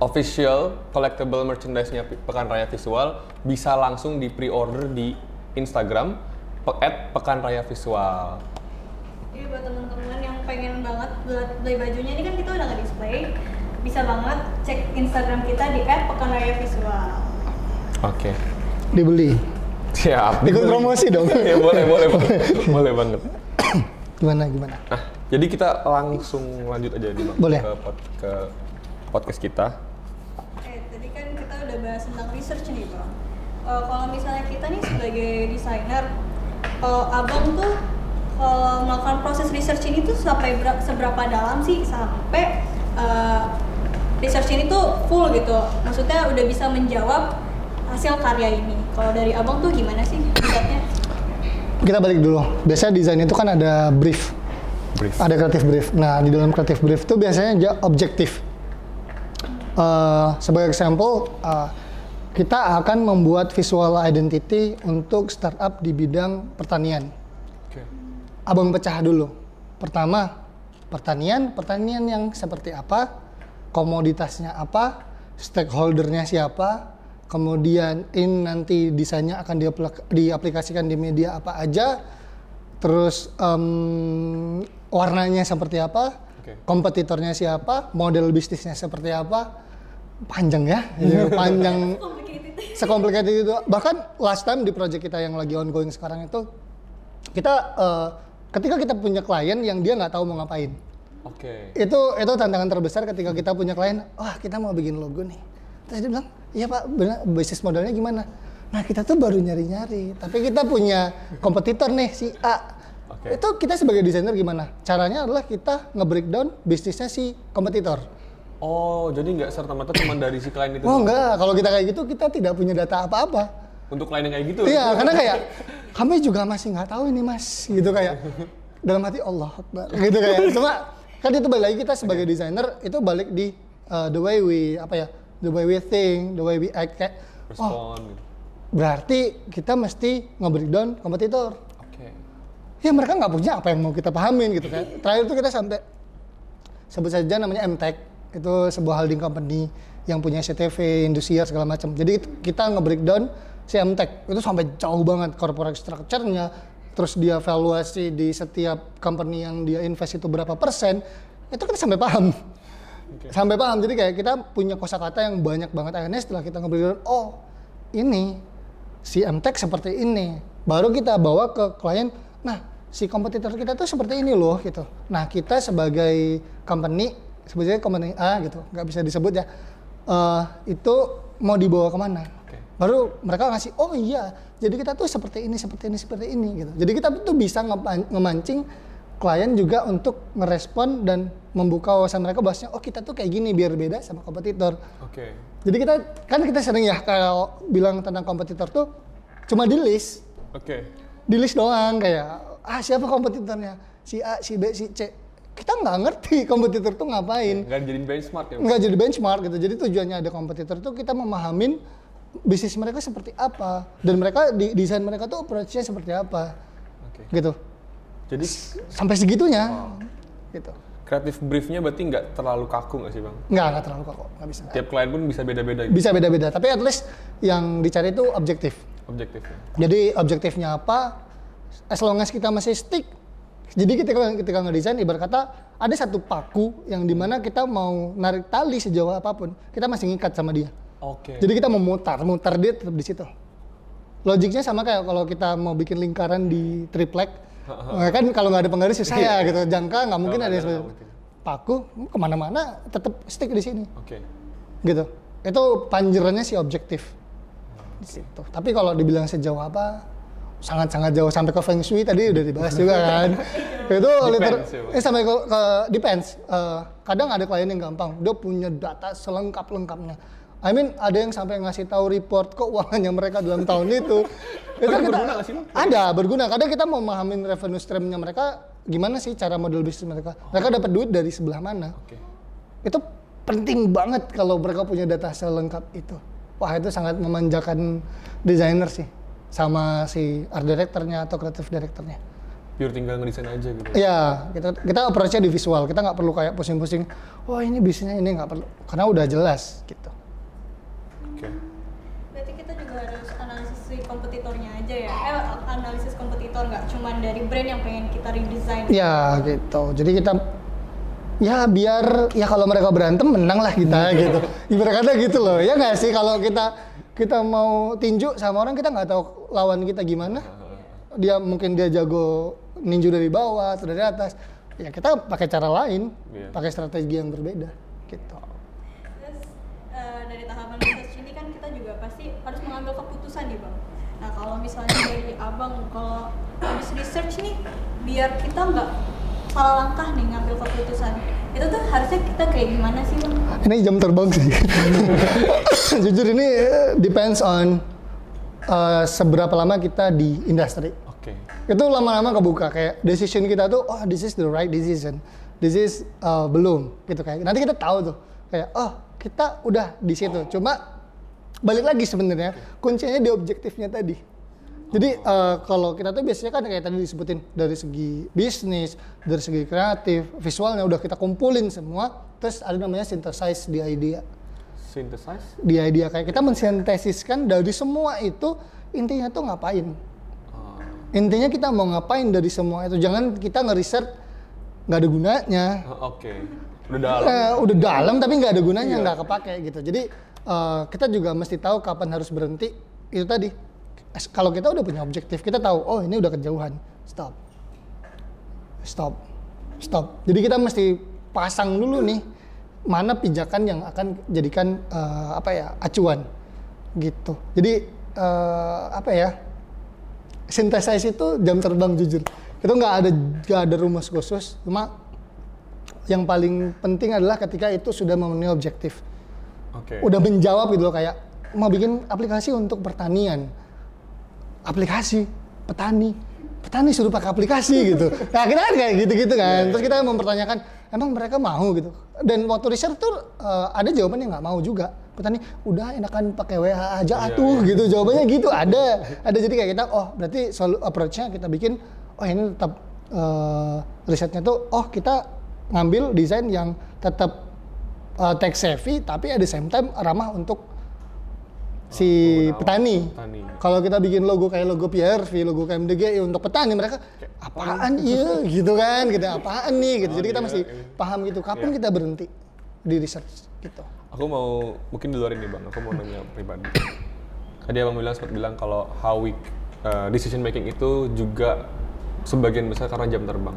[SPEAKER 1] official collectible merchandise-nya Pe- Pekan Raya Visual bisa langsung di pre-order di Instagram at Pekan Raya Visual.
[SPEAKER 2] Jadi buat teman-teman yang pengen banget buat beli bajunya ini kan kita udah nggak display, bisa banget cek Instagram kita di @pekanrayavisual.
[SPEAKER 1] Oke.
[SPEAKER 3] Dibeli.
[SPEAKER 1] Siap.
[SPEAKER 3] Ikut promosi dong.
[SPEAKER 1] ya boleh, boleh, boleh, boleh banget.
[SPEAKER 3] Gimana gimana?
[SPEAKER 1] Nah, jadi kita langsung lanjut aja nih Bang,
[SPEAKER 3] Boleh.
[SPEAKER 1] ke, pod- ke podcast kita.
[SPEAKER 2] Eh, tadi kan kita udah bahas tentang research nih bang. Eh, kalau misalnya kita nih sebagai desainer, kalau abang tuh kalau melakukan proses research ini tuh sampai ber- seberapa dalam sih sampai eh, research ini tuh full gitu. Maksudnya udah bisa menjawab hasil karya ini. Kalau dari abang tuh gimana sih?
[SPEAKER 3] Kita balik dulu. Biasanya desain itu kan ada brief.
[SPEAKER 1] Brief.
[SPEAKER 3] Ada creative brief. Nah, di dalam creative brief itu biasanya dia objektif. Eh, sebagai example, eh, kita akan membuat visual identity untuk startup di bidang pertanian.
[SPEAKER 1] Oke.
[SPEAKER 3] Abang pecah dulu. Pertama, pertanian, pertanian yang seperti apa, komoditasnya apa, stakeholdernya siapa, kemudian ini nanti desainnya akan diaplik- diaplikasikan di media apa aja, terus em, warnanya seperti apa,
[SPEAKER 1] Oke.
[SPEAKER 3] kompetitornya siapa, model bisnisnya seperti apa, panjang ya, panjang sekomplikated itu. Bahkan last time di project kita yang lagi ongoing sekarang itu, kita eh, ketika kita punya klien yang dia nggak tahu mau ngapain,
[SPEAKER 1] Oke.
[SPEAKER 3] itu itu tantangan terbesar ketika kita punya klien, wah kita mau bikin logo nih. Terus dia bilang, iya pak, benar, bisnis modelnya gimana? Nah kita tuh baru nyari-nyari, tapi kita punya kompetitor nih si A.
[SPEAKER 1] Oke.
[SPEAKER 3] Itu kita sebagai desainer gimana? Caranya adalah kita nge-breakdown bisnisnya si kompetitor.
[SPEAKER 1] Oh, jadi nggak serta merta cuma dari si klien itu.
[SPEAKER 3] Oh enggak, kalau kita kayak gitu kita tidak punya data apa-apa.
[SPEAKER 1] Untuk klien yang kayak gitu.
[SPEAKER 3] Iya, karena kayak kami juga masih nggak tahu ini mas, gitu kayak dalam hati Allah Akbar, gitu kayak. Cuma kan itu balik lagi kita sebagai desainer itu balik di uh, the way we apa ya, the way we think, the way we act kayak. Oh,
[SPEAKER 1] Respon. gitu.
[SPEAKER 3] berarti kita mesti nge-breakdown kompetitor.
[SPEAKER 1] Oke.
[SPEAKER 3] Ya mereka nggak punya apa yang mau kita pahamin gitu kan. Terakhir itu kita sampai sebut saja namanya MTech itu sebuah holding company yang punya CTV, Indosiar segala macam. Jadi kita nge-breakdown si MTech itu sampai jauh banget corporate structure-nya, terus dia valuasi di setiap company yang dia invest itu berapa persen, itu kita sampai paham. Sampai paham. Jadi kayak kita punya kosakata yang banyak banget akhirnya setelah kita nge-breakdown, oh ini si MTech seperti ini. Baru kita bawa ke klien, nah si kompetitor kita tuh seperti ini loh gitu. Nah kita sebagai company, sebetulnya company A gitu, nggak bisa disebut ya, eh, itu mau dibawa ke
[SPEAKER 1] mana?
[SPEAKER 3] Baru mereka ngasih, oh iya, jadi kita tuh seperti ini, seperti ini, seperti ini gitu. Jadi kita tuh bisa ngemancing klien juga untuk ngerespon dan membuka wawasan mereka bahwasanya, oh kita tuh kayak gini biar beda sama kompetitor.
[SPEAKER 1] Oke.
[SPEAKER 3] Jadi kita kan kita sering ya kalau bilang tentang kompetitor tuh cuma di list,
[SPEAKER 1] Oke.
[SPEAKER 3] di list doang kayak ah siapa kompetitornya si A, si B, si C. Kita nggak ngerti kompetitor tuh ngapain,
[SPEAKER 1] Nggak dijadiin benchmark ya.
[SPEAKER 3] nggak jadi benchmark gitu. Jadi tujuannya ada kompetitor tuh kita memahamin bisnis mereka seperti apa dan mereka di desain mereka tuh approach-nya seperti apa
[SPEAKER 1] Oke.
[SPEAKER 3] gitu.
[SPEAKER 1] Jadi
[SPEAKER 3] Sampai segitunya gitu.
[SPEAKER 1] kreatif briefnya berarti nggak terlalu kaku nggak sih bang?
[SPEAKER 3] Nggak, nggak terlalu kok, nggak bisa.
[SPEAKER 1] Tiap klien pun bisa beda-beda gitu.
[SPEAKER 3] Bisa beda-beda, tapi at least yang dicari itu objektif.
[SPEAKER 1] Objektifnya.
[SPEAKER 3] Jadi objektifnya apa? As long as kita masih stick. Jadi ketika ketika ngedesain ibarat kata ada satu paku yang di mana kita mau narik tali sejauh apa pun, kita masih ngikat sama dia.
[SPEAKER 1] Oke.
[SPEAKER 3] Jadi kita mau mutar, mutar dia tetap di situ. Logiknya sama kayak kalau kita mau bikin lingkaran di triplek, nah, kan kalau nggak ada penggaris ya gitu. Jangka nggak mungkin ada
[SPEAKER 1] ada,
[SPEAKER 3] seperti- paku ke mana-mana tetap stick di sini
[SPEAKER 1] Oke.
[SPEAKER 3] gitu. Itu panjerannya si objektif di situ. Tapi kalau dibilang sejauh apa, sangat-sangat jauh sampai ke feng shui tadi udah dibahas juga kan. itu liter,
[SPEAKER 1] ya,
[SPEAKER 3] eh sampai ke, ke depends. Eh, kadang ada klien yang gampang, dia punya data selengkap lengkapnya. I mean ada yang sampai ngasih tahu report keuangannya mereka dalam tahun itu. itu
[SPEAKER 1] Tapi berguna nggak sih?
[SPEAKER 3] Ada berguna. Kadang kita mau memahamin revenue streamnya mereka gimana sih cara model bisnis mereka. Mereka dapat duit dari sebelah mana
[SPEAKER 1] Oke.
[SPEAKER 3] itu penting banget kalau mereka punya data selengkap itu. Wah itu sangat memanjakan desainer sih sama si art directornya atau creative directornya.
[SPEAKER 1] Pure tinggal ngedesain aja gitu.
[SPEAKER 3] Iya, kita kita approach-nya di visual. Kita nggak perlu kayak pusing-pusing. Wah ini bisnisnya ini nggak perlu, karena udah jelas gitu.
[SPEAKER 1] Oke.
[SPEAKER 2] Berarti kita juga harus analisis si kompetitornya aja ya. Eh, analisis kompetitor nggak cuman dari brand yang pengen kita redesign.
[SPEAKER 3] Ya gitu. Jadi kita ya biar ya kalau mereka berantem menang lah kita gitu. Ibarat kata gitu loh. Ya nggak sih kalau kita kita mau tinju sama orang kita nggak tahu lawan kita gimana. Dia mungkin dia jago ninju dari bawah atau dari atas. Ya kita pakai cara lain,
[SPEAKER 1] Iya.
[SPEAKER 3] pakai strategi yang berbeda gitu.
[SPEAKER 2] Keputusan nih bang. Nah kalau misalnya dari abang, kalau habis research nih, biar kita nggak salah langkah nih ngambil keputusan, itu tuh harusnya kita kayak gimana sih bang?
[SPEAKER 3] Ini jam terbang sih. Jujur ini eh, depends on eh, seberapa lama kita di industri.
[SPEAKER 1] Oke.
[SPEAKER 3] Itu lama-lama kebuka kayak decision kita tuh, oh this is the right decision, this is uh, belum gitu kayak. Nanti kita tahu tuh kayak oh kita udah di situ. Cuma balik lagi sebenarnya kuncinya di objektifnya tadi. Jadi uh, kalau kita tuh biasanya kan kayak tadi disebutin dari segi bisnis, dari segi kreatif, visualnya udah kita kumpulin semua, terus ada namanya synthesize di idea
[SPEAKER 1] Synthesize?
[SPEAKER 3] di idea kayak kita mensintesiskan dari semua itu intinya tuh ngapain
[SPEAKER 1] Oh.
[SPEAKER 3] intinya kita mau ngapain dari semua itu jangan kita ngeriset nggak ada gunanya
[SPEAKER 1] Oh, Oke. Udah dalam.
[SPEAKER 3] Eh, udah dalam tapi nggak ada gunanya
[SPEAKER 1] Iya.
[SPEAKER 3] nggak kepake gitu jadi eh, kita juga mesti tahu kapan harus berhenti. Itu tadi. Kalau kita udah punya objektif kita tahu oh ini udah kejauhan. Stop. Stop. Stop. Jadi kita mesti pasang dulu nih mana pijakan yang akan jadikan eh, apa ya acuan. Gitu. Jadi eh, apa ya synthesize itu jam terbang jujur. Itu nggak ada nggak ada rumus khusus. Cuma yang paling penting adalah ketika itu sudah memenuhi objektif
[SPEAKER 1] Oke.
[SPEAKER 3] udah menjawab gitu loh kayak mau bikin aplikasi untuk pertanian. Aplikasi petani. Petani suruh pakai aplikasi gitu. Nah kita kan kayak gitu-gitu kan. Terus kita mempertanyakan emang mereka mau gitu? Dan waktu research tuh eh, ada jawaban yang nggak mau juga. Petani udah enakan pakai WH aja
[SPEAKER 1] Iya,
[SPEAKER 3] atuh
[SPEAKER 1] iya.
[SPEAKER 3] gitu. Jawabannya gitu ada. Ada. Jadi kayak kita oh berarti solu approach-nya kita bikin oh ini tetap eh, risetnya tuh oh kita ngambil desain yang tetap uh, tech savvy tapi at the same time ramah untuk si
[SPEAKER 1] pengguna
[SPEAKER 3] petani.
[SPEAKER 1] petani.
[SPEAKER 3] Kalau kita bikin logo kayak logo PRV, logo KMDG untuk petani mereka apaan iya gitu kan, gitu apaan nih gitu. Jadi kita
[SPEAKER 1] iya,
[SPEAKER 3] mesti
[SPEAKER 1] iya.
[SPEAKER 3] paham gitu kapan
[SPEAKER 1] Iya.
[SPEAKER 3] kita berhenti di research gitu.
[SPEAKER 1] Aku mau mungkin di luar ini bang. Aku mau nanya pribadi. Tadi abang bilang sempat bilang kalau how we uh, decision making itu juga sebagian besar karena jam terbang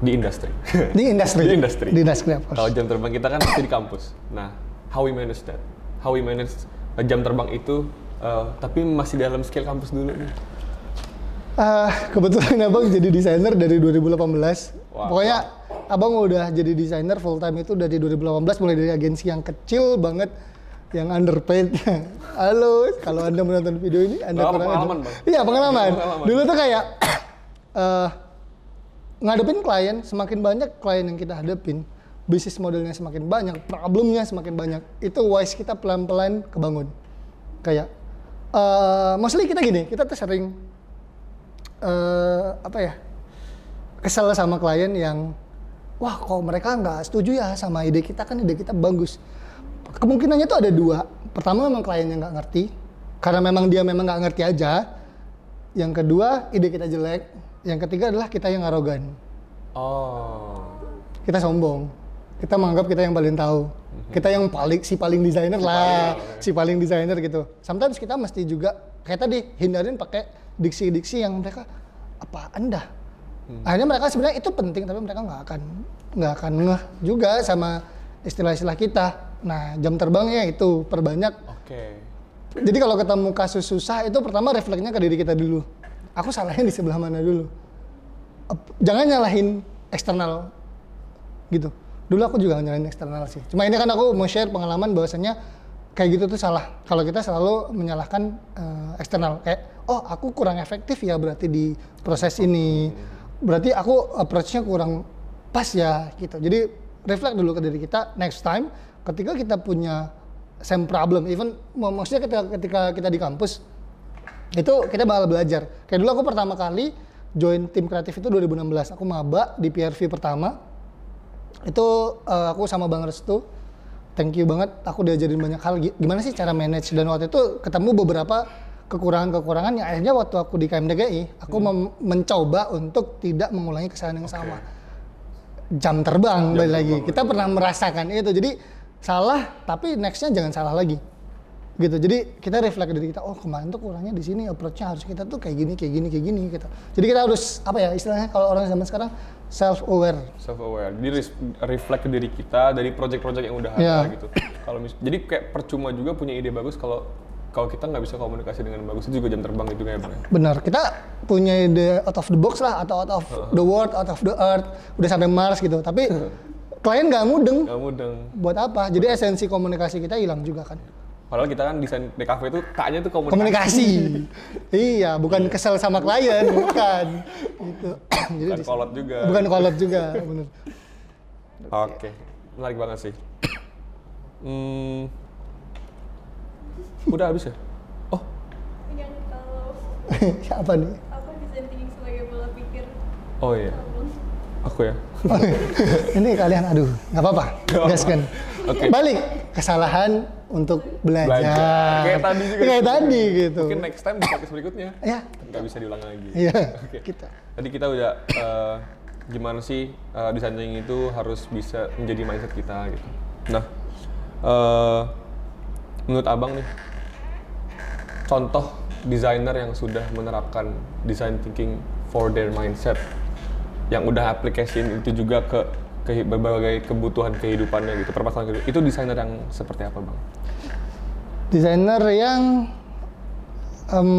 [SPEAKER 1] di industri.
[SPEAKER 3] Di industri.
[SPEAKER 1] Di industri.
[SPEAKER 3] Di industri course.
[SPEAKER 1] Kalau jam terbang kita kan pasti di kampus. Nah, how we manage that? How we manage uh, jam terbang itu, uh, tapi masih dalam scale kampus dulu nih.
[SPEAKER 3] Ah, kebetulan abang jadi desainer dari 2018.
[SPEAKER 1] Wah,
[SPEAKER 3] Pokoknya abang udah jadi desainer full time itu dari 2018 mulai dari agensi yang kecil banget yang underpaid. Halo, kalau anda menonton video ini anda
[SPEAKER 1] apa, pengalaman. Bang.
[SPEAKER 3] Iya pengalaman.
[SPEAKER 1] Pengalaman.
[SPEAKER 3] Dulu tuh kayak eh ngadepin klien semakin banyak klien yang kita hadapin bisnis modelnya semakin banyak problemnya semakin banyak itu wise kita pelan-pelan kebangun. Kayak eh mostly kita gini kita tuh sering eh apa ya kesel sama klien yang wah kok mereka nggak setuju ya sama ide kita? Kan ide kita bagus. Kemungkinannya tuh ada dua. Pertama memang kliennya nggak ngerti. Karena memang dia memang nggak ngerti aja. Yang kedua ide kita jelek yang ketiga adalah kita yang arogan.
[SPEAKER 1] Oh,
[SPEAKER 3] kita sombong. Kita menganggap kita yang paling tahu. Kita yang paling si paling desainer lah.
[SPEAKER 1] Paling,
[SPEAKER 3] si paling desainer gitu. Sometimes kita mesti juga kayak tadi hindarin pakai diksi-diksi yang mereka apaan dah? Akhirnya mereka sebenarnya itu penting tapi mereka nggak akan nggak akan ngeh juga sama istilah-istilah kita. Nah jam terbangnya itu perbanyak.
[SPEAKER 1] Oke.
[SPEAKER 3] jadi kalau ketemu kasus susah itu pertama refleksnya ke diri kita dulu aku salahnya di sebelah mana dulu. Jangan nyalahin eksternal gitu. Dulu aku juga nyalahin eksternal sih. Cuma ini kan aku mau share pengalaman bahwasannya kayak gitu tuh salah. Kalau kita selalu menyalahkan eh, eksternal. Kayak oh aku kurang efektif ya berarti di proses ini. Berarti aku approach-nya kurang pas ya gitu. Jadi reflect dulu ke diri kita next time ketika kita punya same problem. Even mak- maksudnya ketika, ketika kita di kampus itu kita bakal belajar. Kayak dulu aku pertama kali join tim kreatif itu 2016. Aku maba di PRV pertama. Itu eh, aku sama Bang Restu. Thank you banget. Aku diajarin banyak hal. Gi- Gimana sih cara manage dan waktu itu ketemu beberapa kekurangan-kekurangan yang akhirnya waktu aku di KMDGI, aku mem- mencoba untuk tidak mengulangi kesalahan yang sama. Jam terbang balik lagi. Kita pernah merasakan itu. Jadi salah, tapi nextnya jangan salah lagi gitu jadi kita reflect dari kita oh kemarin tuh kurangnya di sini approach-nya harus kita tuh kayak gini kayak gini kayak gini gitu jadi kita harus apa ya istilahnya kalau orang zaman sekarang self aware
[SPEAKER 1] self aware. Jadi ke diri kita dari project-project yang udah ada
[SPEAKER 3] Iya.
[SPEAKER 1] gitu. Kalau jadi kayak percuma juga punya ide bagus kalau kalau kita nggak bisa komunikasi dengan bagus itu juga jam terbang itu ya bang.
[SPEAKER 3] Benar, kita punya ide out of the box lah atau out of the world, out of the earth, udah sampai Mars gitu. Tapi klien nggak mudeng.
[SPEAKER 1] Nggak mudeng.
[SPEAKER 3] Buat apa? Jadi esensi komunikasi kita hilang juga kan.
[SPEAKER 1] Padahal kita kan desain DKV itu K-nya tuh komunikasi.
[SPEAKER 3] Komunikasi. iya, bukan kesel sama klien, bukan. Gitu. Jadi
[SPEAKER 1] Bukan
[SPEAKER 3] di-
[SPEAKER 1] kolot juga.
[SPEAKER 3] Bukan kolot juga, bener.
[SPEAKER 1] Oke, menarik banget sih. Hmm, udah habis ya? Oh,
[SPEAKER 2] yang kalau
[SPEAKER 3] Apa nih?
[SPEAKER 2] apa desain thinking sebagai pola pikir
[SPEAKER 1] oh iya, aku ya.
[SPEAKER 3] Ini kalian, aduh, nggak apa-apa. Gas kan.
[SPEAKER 1] Oke.
[SPEAKER 3] Balik kesalahan untuk belajar.
[SPEAKER 1] Belajar. Kayak tadi juga.
[SPEAKER 3] Kayak tadi gitu.
[SPEAKER 1] Mungkin next time di podcast berikutnya
[SPEAKER 3] Ya,
[SPEAKER 1] nggak bisa diulang lagi.
[SPEAKER 3] iya.
[SPEAKER 1] Oke.
[SPEAKER 3] Kita.
[SPEAKER 1] Tadi kita udah eh, gimana sih desain thinking itu harus bisa menjadi mindset kita gitu. Nah, eh, menurut abang nih, contoh desainer yang sudah menerapkan design thinking for their mindset, yang udah application itu juga ke ke berbagai kebutuhan kehidupannya gitu, permasalahan kehidupan. Itu desainer yang seperti apa bang?
[SPEAKER 3] Desainer yang em,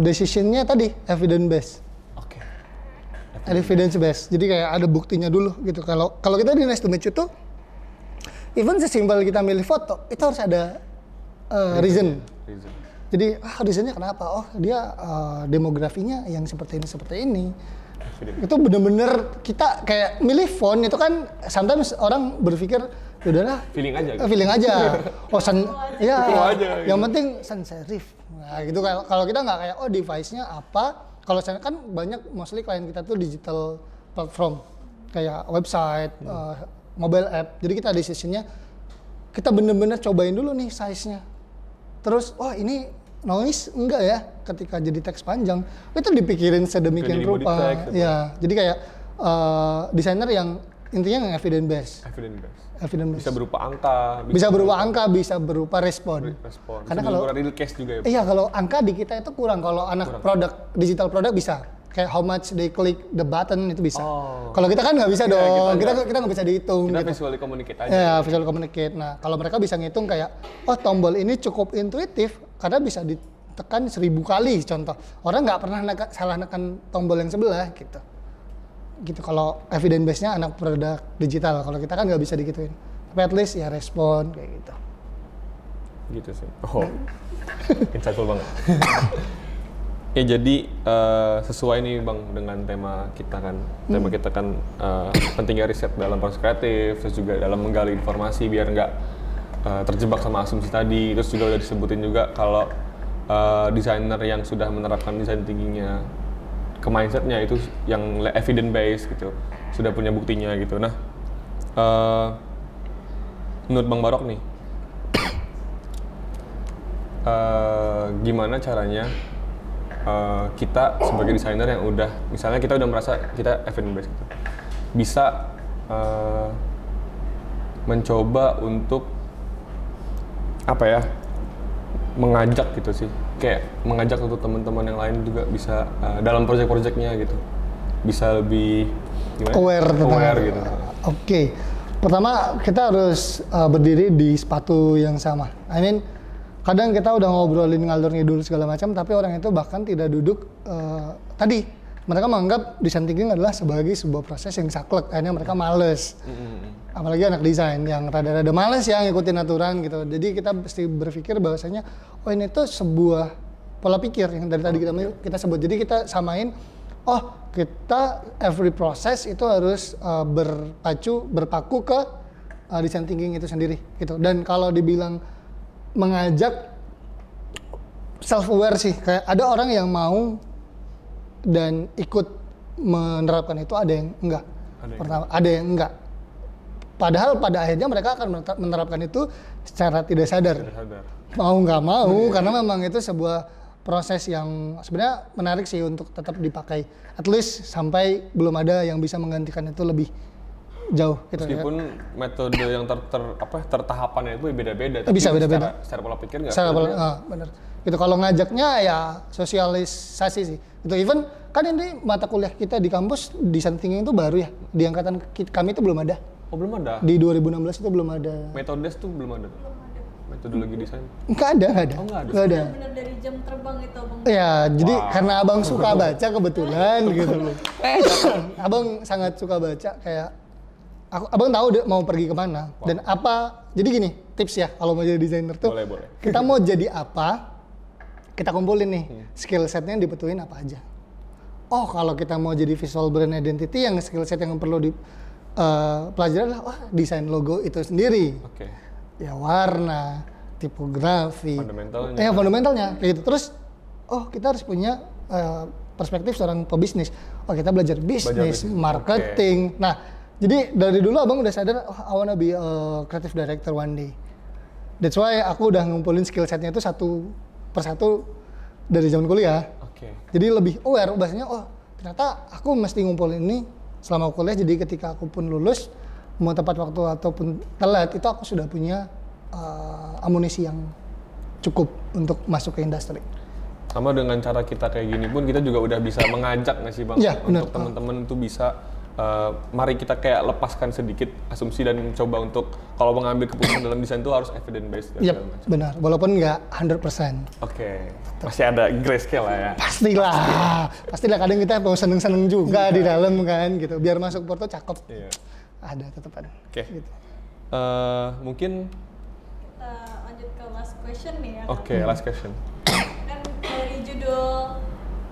[SPEAKER 3] decisionnya tadi evidence based.
[SPEAKER 1] Oke.
[SPEAKER 3] evidence based. Jadi kayak ada buktinya dulu gitu. Kalau kalau kita di Nice to Meet You tuh even sesimpel kita milih foto, itu harus ada uh, reason.
[SPEAKER 1] Reason.
[SPEAKER 3] Jadi ah reasonnya kenapa? Oh dia uh, demografinya yang seperti ini seperti ini. Itu bener-bener kita kayak milih font itu kan sometimes orang berpikir "Ya udahlah
[SPEAKER 1] Feeling aja. Gitu.
[SPEAKER 3] feeling aja. Oh, san, ya.
[SPEAKER 1] Aja, gitu.
[SPEAKER 3] Yang penting sans serif. Nah, gitu kalau kalau kita nggak kayak oh device-nya apa? Kalau saya kan banyak mostly klien kita tuh digital platform kayak website,
[SPEAKER 1] Hmm.
[SPEAKER 3] eh, mobile app. Jadi kita decision-nya kita bener-bener cobain dulu nih size-nya. Terus, wah ini noise enggak ya ketika jadi teks panjang. Itu dipikirin sedemikian
[SPEAKER 1] jadi
[SPEAKER 3] rupa.
[SPEAKER 1] text.
[SPEAKER 3] Ya, jadi kayak eh, desainer yang intinya yang evidence based.
[SPEAKER 1] Evidence based.
[SPEAKER 3] Evidence based
[SPEAKER 1] Bisa berupa angka,
[SPEAKER 3] bisa berupa angka, bisa berupa respon.
[SPEAKER 1] respon.
[SPEAKER 3] Karena
[SPEAKER 1] Bisa
[SPEAKER 3] kalau
[SPEAKER 1] real case juga ya.
[SPEAKER 3] iya kalau angka di kita itu kurang. Kalau anak
[SPEAKER 1] Kurang.
[SPEAKER 3] produk digital produk bisa. Kayak how much they click the button itu bisa.
[SPEAKER 1] Oh.
[SPEAKER 3] Kalau kita kan nggak bisa
[SPEAKER 1] Iya,
[SPEAKER 3] dong.
[SPEAKER 1] kita
[SPEAKER 3] Kita
[SPEAKER 1] nggak.
[SPEAKER 3] kita nggak bisa dihitung.
[SPEAKER 1] Kita
[SPEAKER 3] gitu.
[SPEAKER 1] visually communicate aja.
[SPEAKER 3] Ya, visual communicate. Nah, kalau mereka bisa ngitung kayak, oh tombol ini cukup intuitif karena bisa ditekan seribu kali contoh. Orang nggak pernah neka- salah nekan tombol yang sebelah gitu. Gitu kalau evidence base-nya anak produk digital. Kalau kita kan nggak bisa digituin. Tapi at least ya respon kayak gitu.
[SPEAKER 1] Gitu sih. Oh, insightful banget. Ya jadi eh, sesuai nih bang dengan tema kita kan, tema kita kan eh, pentingnya riset dalam proses kreatif, terus juga dalam menggali informasi biar nggak eh, terjebak sama asumsi tadi. Terus juga udah disebutin juga kalau eh, desainer yang sudah menerapkan desain tingginya ke mindsetnya itu yang evidence based gitu, sudah punya buktinya gitu. Nah, eh, menurut bang Barok nih, eh, gimana caranya eh, kita sebagai desainer yang udah misalnya kita udah merasa kita event based gitu, bisa eh, mencoba untuk apa ya mengajak gitu sih. Kayak mengajak untuk teman-teman yang lain juga bisa eh, dalam project-projectnya gitu. Bisa lebih gimana?
[SPEAKER 3] Aware tentang
[SPEAKER 1] aware gitu.
[SPEAKER 3] Oke. Pertama kita harus uh, berdiri di sepatu yang sama. I mean kadang kita udah ngobrolin ngalur ngidul segala macam tapi orang itu bahkan tidak duduk uh, tadi. Mereka menganggap design thinking adalah sebagai sebuah proses yang saklek akhirnya mereka males. Apalagi anak desain yang rada-rada males ya ngikutin aturan gitu. Jadi kita mesti berpikir bahwasanya oh ini tuh sebuah pola pikir yang dari tadi kita kita sebut. Jadi kita samain oh kita every proses itu harus uh, berpacu berpaku ke uh, design thinking itu sendiri gitu. Dan kalau dibilang mengajak self aware sih. Kayak ada orang yang mau dan ikut menerapkan itu ada yang enggak.
[SPEAKER 1] Ada yang
[SPEAKER 3] pertama ada yang enggak. Padahal pada akhirnya mereka akan menerapkan itu secara tidak sadar.
[SPEAKER 1] Tidak sadar.
[SPEAKER 3] Mau nggak mau karena memang itu sebuah proses yang sebenarnya menarik sih untuk tetap dipakai. At least sampai belum ada yang bisa menggantikan itu lebih jauh gitu ya.
[SPEAKER 1] meskipun metode yang ter, ter- apa tertahapannya itu beda-beda tapi
[SPEAKER 3] Bisa beda-beda.
[SPEAKER 1] secara, secara pola pikir nggak
[SPEAKER 3] Secara pola- ah, bener. Itu kalau ngajaknya ya sosialisasi sih. Itu even kan ini mata kuliah kita di kampus design thinking itu baru ya. Di angkatan kami itu belum ada.
[SPEAKER 1] oh belum ada
[SPEAKER 3] Di 2016 itu belum ada.
[SPEAKER 1] metode tuh belum ada metodologi desain?
[SPEAKER 3] Nggak ada, nggak ada.
[SPEAKER 1] Oh, nggak ada.
[SPEAKER 3] Nggak ada.
[SPEAKER 2] bener dari jam terbang itu bang
[SPEAKER 3] Ya, jadi
[SPEAKER 1] Wow.
[SPEAKER 3] karena abang suka baca kebetulan gitu.
[SPEAKER 1] Eh,
[SPEAKER 3] abang sangat suka baca kayak aku abang tahu dia mau pergi ke mana dan apa. Jadi gini tips ya kalau mau jadi desainer tuh.
[SPEAKER 1] Boleh, boleh.
[SPEAKER 3] Kita mau jadi apa? Kita kumpulin nih
[SPEAKER 1] Hmm.
[SPEAKER 3] skill setnya dibutuhin apa aja. Oh kalau kita mau jadi visual brand identity yang skill set yang perlu di eh, pelajari adalah wah desain logo itu sendiri
[SPEAKER 1] Oke.
[SPEAKER 3] ya warna, tipografi,
[SPEAKER 1] Fundamentalnya.
[SPEAKER 3] ya fundamentalnya kayak gitu. Terus, oh kita harus punya eh, perspektif seorang pebisnis. Oh kita belajar bisnis,
[SPEAKER 1] bisnis,
[SPEAKER 3] marketing. Nah, jadi dari dulu abang udah sadar, oh I wanna be a creative director one day. That's why aku udah ngumpulin skill setnya itu satu persatu dari zaman kuliah.
[SPEAKER 1] Oke.
[SPEAKER 3] Jadi lebih aware bahasanya, oh ternyata aku mesti ngumpulin ini selama kuliah. Jadi ketika aku pun lulus, mau tepat waktu ataupun telat, itu aku sudah punya uh, amunisi yang cukup untuk masuk ke industri.
[SPEAKER 1] Sama dengan cara kita kayak gini pun kita juga udah bisa mengajak nggak sih bang
[SPEAKER 3] benar.
[SPEAKER 1] untuk teman-teman itu bisa eh, mari kita kayak lepaskan sedikit asumsi dan coba untuk kalau mengambil keputusan dalam desain itu harus evidence based dan
[SPEAKER 3] Iya,
[SPEAKER 1] segala macam.
[SPEAKER 3] benar. Walaupun nggak 100%.
[SPEAKER 1] Oke, masih ada grayscale lah ya.
[SPEAKER 3] Pastilah, pastilah kadang kita mau seneng-seneng juga di dalam kan gitu. Biar masuk Porto cakep.
[SPEAKER 1] Iya.
[SPEAKER 3] Ada, tetap ada.
[SPEAKER 1] Oke.
[SPEAKER 3] Gitu.
[SPEAKER 1] Eh, mungkin
[SPEAKER 2] kita lanjut ke last question nih ya
[SPEAKER 1] oke last question.
[SPEAKER 2] kan dari judul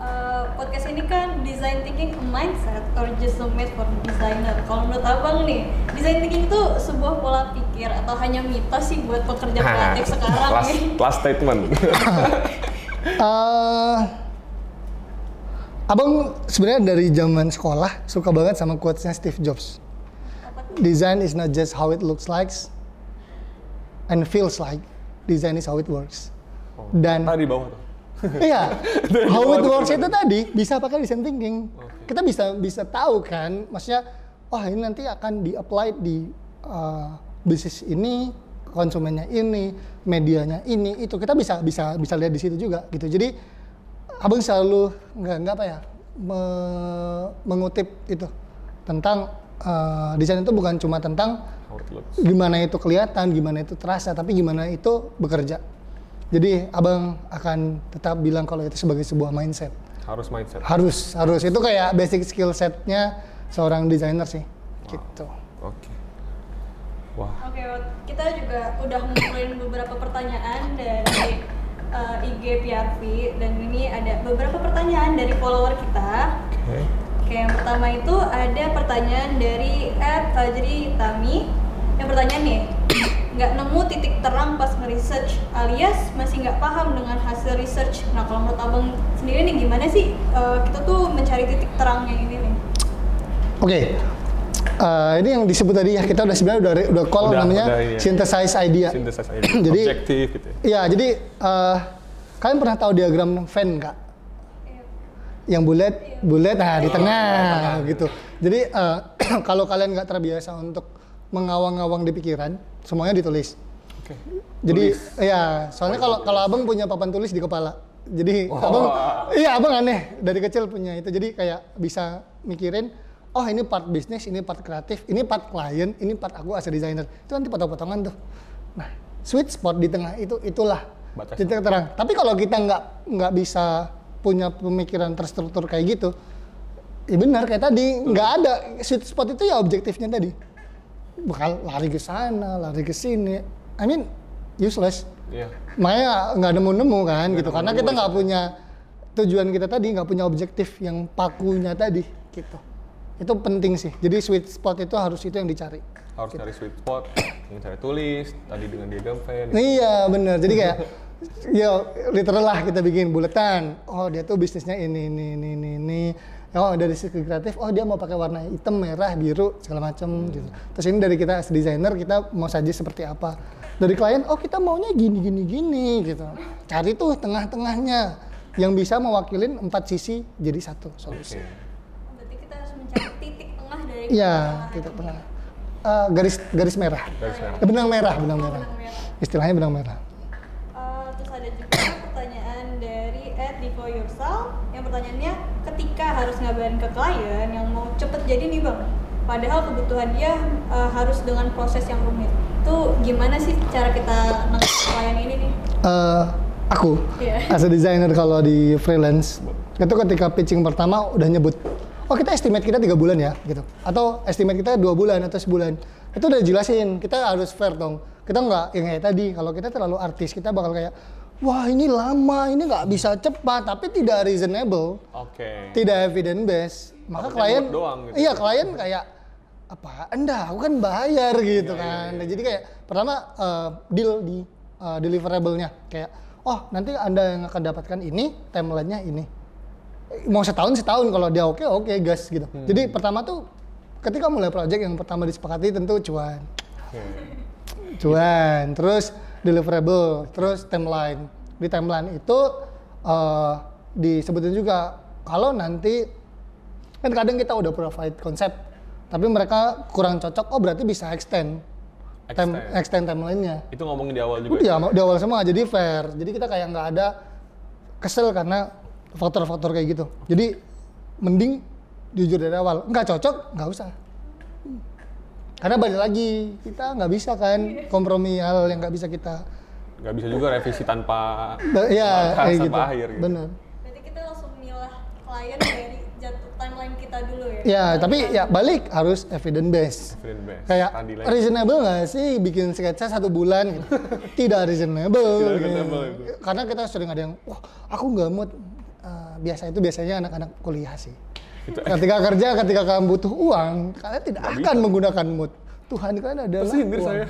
[SPEAKER 2] uh, podcast ini kan design thinking a mindset or just a made for designer. Kalau menurut abang nih, design thinking itu sebuah pola pikir atau hanya mitos sih buat pekerja kreatif sekarang
[SPEAKER 1] last,
[SPEAKER 2] nih?
[SPEAKER 1] last statement.
[SPEAKER 3] Eh, abang sebenarnya dari zaman sekolah suka banget sama quotes-nya Steve Jobs. Design is not just how it looks like and feels like. Design is how it works. Dan
[SPEAKER 1] Tadi di bawah tuh.
[SPEAKER 3] Iya, how it works itu tadi bisa pakai design thinking. Kita bisa bisa tahu kan, maksudnya, oh ini nanti akan di apply di uh, bisnis ini, konsumennya ini, medianya ini, itu kita bisa bisa bisa lihat di situ juga gitu. Jadi abang selalu nggak nggak apa ya me- mengutip itu tentang uh, desain itu bukan cuma tentang gimana itu kelihatan, gimana itu terasa, tapi gimana itu bekerja. Jadi abang akan tetap bilang kalau itu sebagai sebuah mindset.
[SPEAKER 1] Harus mindset.
[SPEAKER 3] Harus, harus itu kayak basic skill setnya seorang desainer sih. Gitu.
[SPEAKER 1] Oke. Wah.
[SPEAKER 2] Oke, kita juga udah ngumpulin beberapa pertanyaan dari uh, IG PRV dan ini ada beberapa pertanyaan dari follower kita.
[SPEAKER 1] Oke.
[SPEAKER 2] Oke, yang pertama itu ada pertanyaan dari Ed Fajri Tami. Yang pertanyaan nih, nggak nemu titik terang pas nge-research alias masih nggak paham dengan hasil research. Nah, kalau menurut abang sendiri nih gimana sih uh, kita tuh mencari titik terangnya ini nih?
[SPEAKER 3] Oke. Eh, ini yang disebut tadi ya kita udah sebenarnya udah udah call
[SPEAKER 1] Udah,
[SPEAKER 3] namanya
[SPEAKER 1] udah ini ya.
[SPEAKER 3] synthesize idea.
[SPEAKER 1] Synthesize idea.
[SPEAKER 3] Jadi-
[SPEAKER 1] Objektif gitu ya.
[SPEAKER 3] Iya, jadi eh, kalian pernah tahu diagram Venn nggak? Yang bulat, bulat, nah di tengah gitu. Jadi eh, kalau kalian nggak terbiasa untuk mengawang-awang di pikiran, semuanya ditulis.
[SPEAKER 1] Oke.
[SPEAKER 3] Jadi
[SPEAKER 1] Tulis.
[SPEAKER 3] iya, soalnya kalau kalau abang punya papan tulis di kepala. Jadi
[SPEAKER 1] Oh.
[SPEAKER 3] abang iya abang aneh dari kecil punya itu. Jadi kayak bisa mikirin oh ini part bisnis, ini part kreatif, ini part klien, ini part aku as a designer. Itu nanti potong-potongan tuh. Nah, sweet spot di tengah itu itulah
[SPEAKER 1] Batas.
[SPEAKER 3] titik terang. Tapi kalau kita nggak nggak bisa punya pemikiran terstruktur kayak gitu, ya benar kayak tadi nggak ada sweet spot itu ya objektifnya tadi bakal lari ke sana, lari ke sini. I mean useless.
[SPEAKER 1] Iya.
[SPEAKER 3] Makanya nggak nemu-nemu kan gitu, karena
[SPEAKER 1] nemu-nemu
[SPEAKER 3] kita nggak punya tujuan kita tadi, nggak punya objektif yang pakunya tadi gitu. Itu penting sih. Jadi sweet spot itu harus itu yang dicari.
[SPEAKER 1] Harus cari sweet spot, yang cari tulis, tadi dengan diagram Venn.
[SPEAKER 3] Iya bener. Jadi kayak ya literal lah kita bikin buletan. Oh dia tuh bisnisnya ini ini ini ini. ini. Oh dari segi kreatif, oh dia mau pakai warna hitam, merah, biru segala macem gitu. Terus ini dari kita as designer kita mau saja seperti apa. Dari klien, oh kita maunya gini gini gini gitu. Cari tuh tengah-tengahnya yang bisa mewakilin empat sisi jadi satu solusi.
[SPEAKER 1] Oke.
[SPEAKER 2] Berarti kita harus mencari titik tengah dari
[SPEAKER 3] Iya, titik tengah. Eh, garis garis merah.
[SPEAKER 1] Garis merah.
[SPEAKER 3] Eh, benang merah, benang
[SPEAKER 2] Oh,
[SPEAKER 3] merah.
[SPEAKER 2] benang merah.
[SPEAKER 3] Istilahnya benang merah.
[SPEAKER 2] Uh, terus ada juga pertanyaan dari Ed Divo Yursal yang pertanyaannya ketika harus ngabarin ke klien yang mau cepet jadi nih bang? Padahal kebutuhan dia uh, harus dengan proses yang rumit. Itu gimana sih cara kita nangkep klien ini nih?
[SPEAKER 3] Eh, aku
[SPEAKER 2] Iya.
[SPEAKER 3] as a designer kalau di freelance itu ketika pitching pertama udah nyebut oh kita estimate kita tiga bulan ya gitu. Atau estimate kita dua bulan atau sebulan. Itu udah jelasin kita harus fair dong. Kita nggak yang kayak tadi kalau kita terlalu artis kita bakal kayak wah ini lama ini nggak bisa cepat tapi tidak reasonable
[SPEAKER 1] Oke.
[SPEAKER 3] tidak evidence based maka klien
[SPEAKER 1] doang gitu.
[SPEAKER 3] iya klien kayak apa anda aku kan bayar gitu
[SPEAKER 1] Iya,
[SPEAKER 3] kan
[SPEAKER 1] iya, iya.
[SPEAKER 3] jadi kayak pertama eh, deal di eh, deliverable-nya kayak oh nanti anda yang akan dapatkan ini timeline-nya ini mau setahun setahun kalau dia oke oke gas gitu
[SPEAKER 1] Hmm.
[SPEAKER 3] jadi pertama tuh ketika mulai project yang pertama disepakati tentu cuan
[SPEAKER 1] Oke.
[SPEAKER 3] cuan terus deliverable. Terus timeline. Di timeline itu eh disebutin juga kalau nanti kan kadang kita udah provide konsep tapi mereka kurang cocok oh berarti bisa extend time,
[SPEAKER 1] Extend.
[SPEAKER 3] extend timelinenya.
[SPEAKER 1] Itu ngomongin di awal juga.
[SPEAKER 3] Udah di awal semua jadi fair. Jadi kita kayak nggak ada kesel karena faktor-faktor kayak gitu. Jadi mending jujur dari awal nggak cocok nggak usah karena balik lagi kita nggak bisa kan kompromi hal yang nggak bisa kita
[SPEAKER 1] Gak bisa juga revisi tanpa
[SPEAKER 3] ya kayak
[SPEAKER 1] sampai
[SPEAKER 3] gitu
[SPEAKER 1] akhir gitu.
[SPEAKER 3] bener
[SPEAKER 2] berarti kita langsung milah klien dari jatuh timeline kita dulu ya
[SPEAKER 3] ya tapi ya balik harus evidence based
[SPEAKER 1] evidence based.
[SPEAKER 3] kayak
[SPEAKER 1] lagi.
[SPEAKER 3] reasonable nggak sih bikin sketsa satu bulan gitu. tidak reasonable,
[SPEAKER 1] Tidak
[SPEAKER 3] gitu.
[SPEAKER 1] reasonable itu.
[SPEAKER 3] karena kita sering ada yang wah aku nggak mood Eh, biasa itu biasanya anak-anak kuliah sih
[SPEAKER 1] Itu
[SPEAKER 3] ketika kerja ketika kamu butuh uang kalian tidak akan menggunakan mood. Tuhan kan adalah
[SPEAKER 1] Tersindir
[SPEAKER 3] uang.
[SPEAKER 1] saya.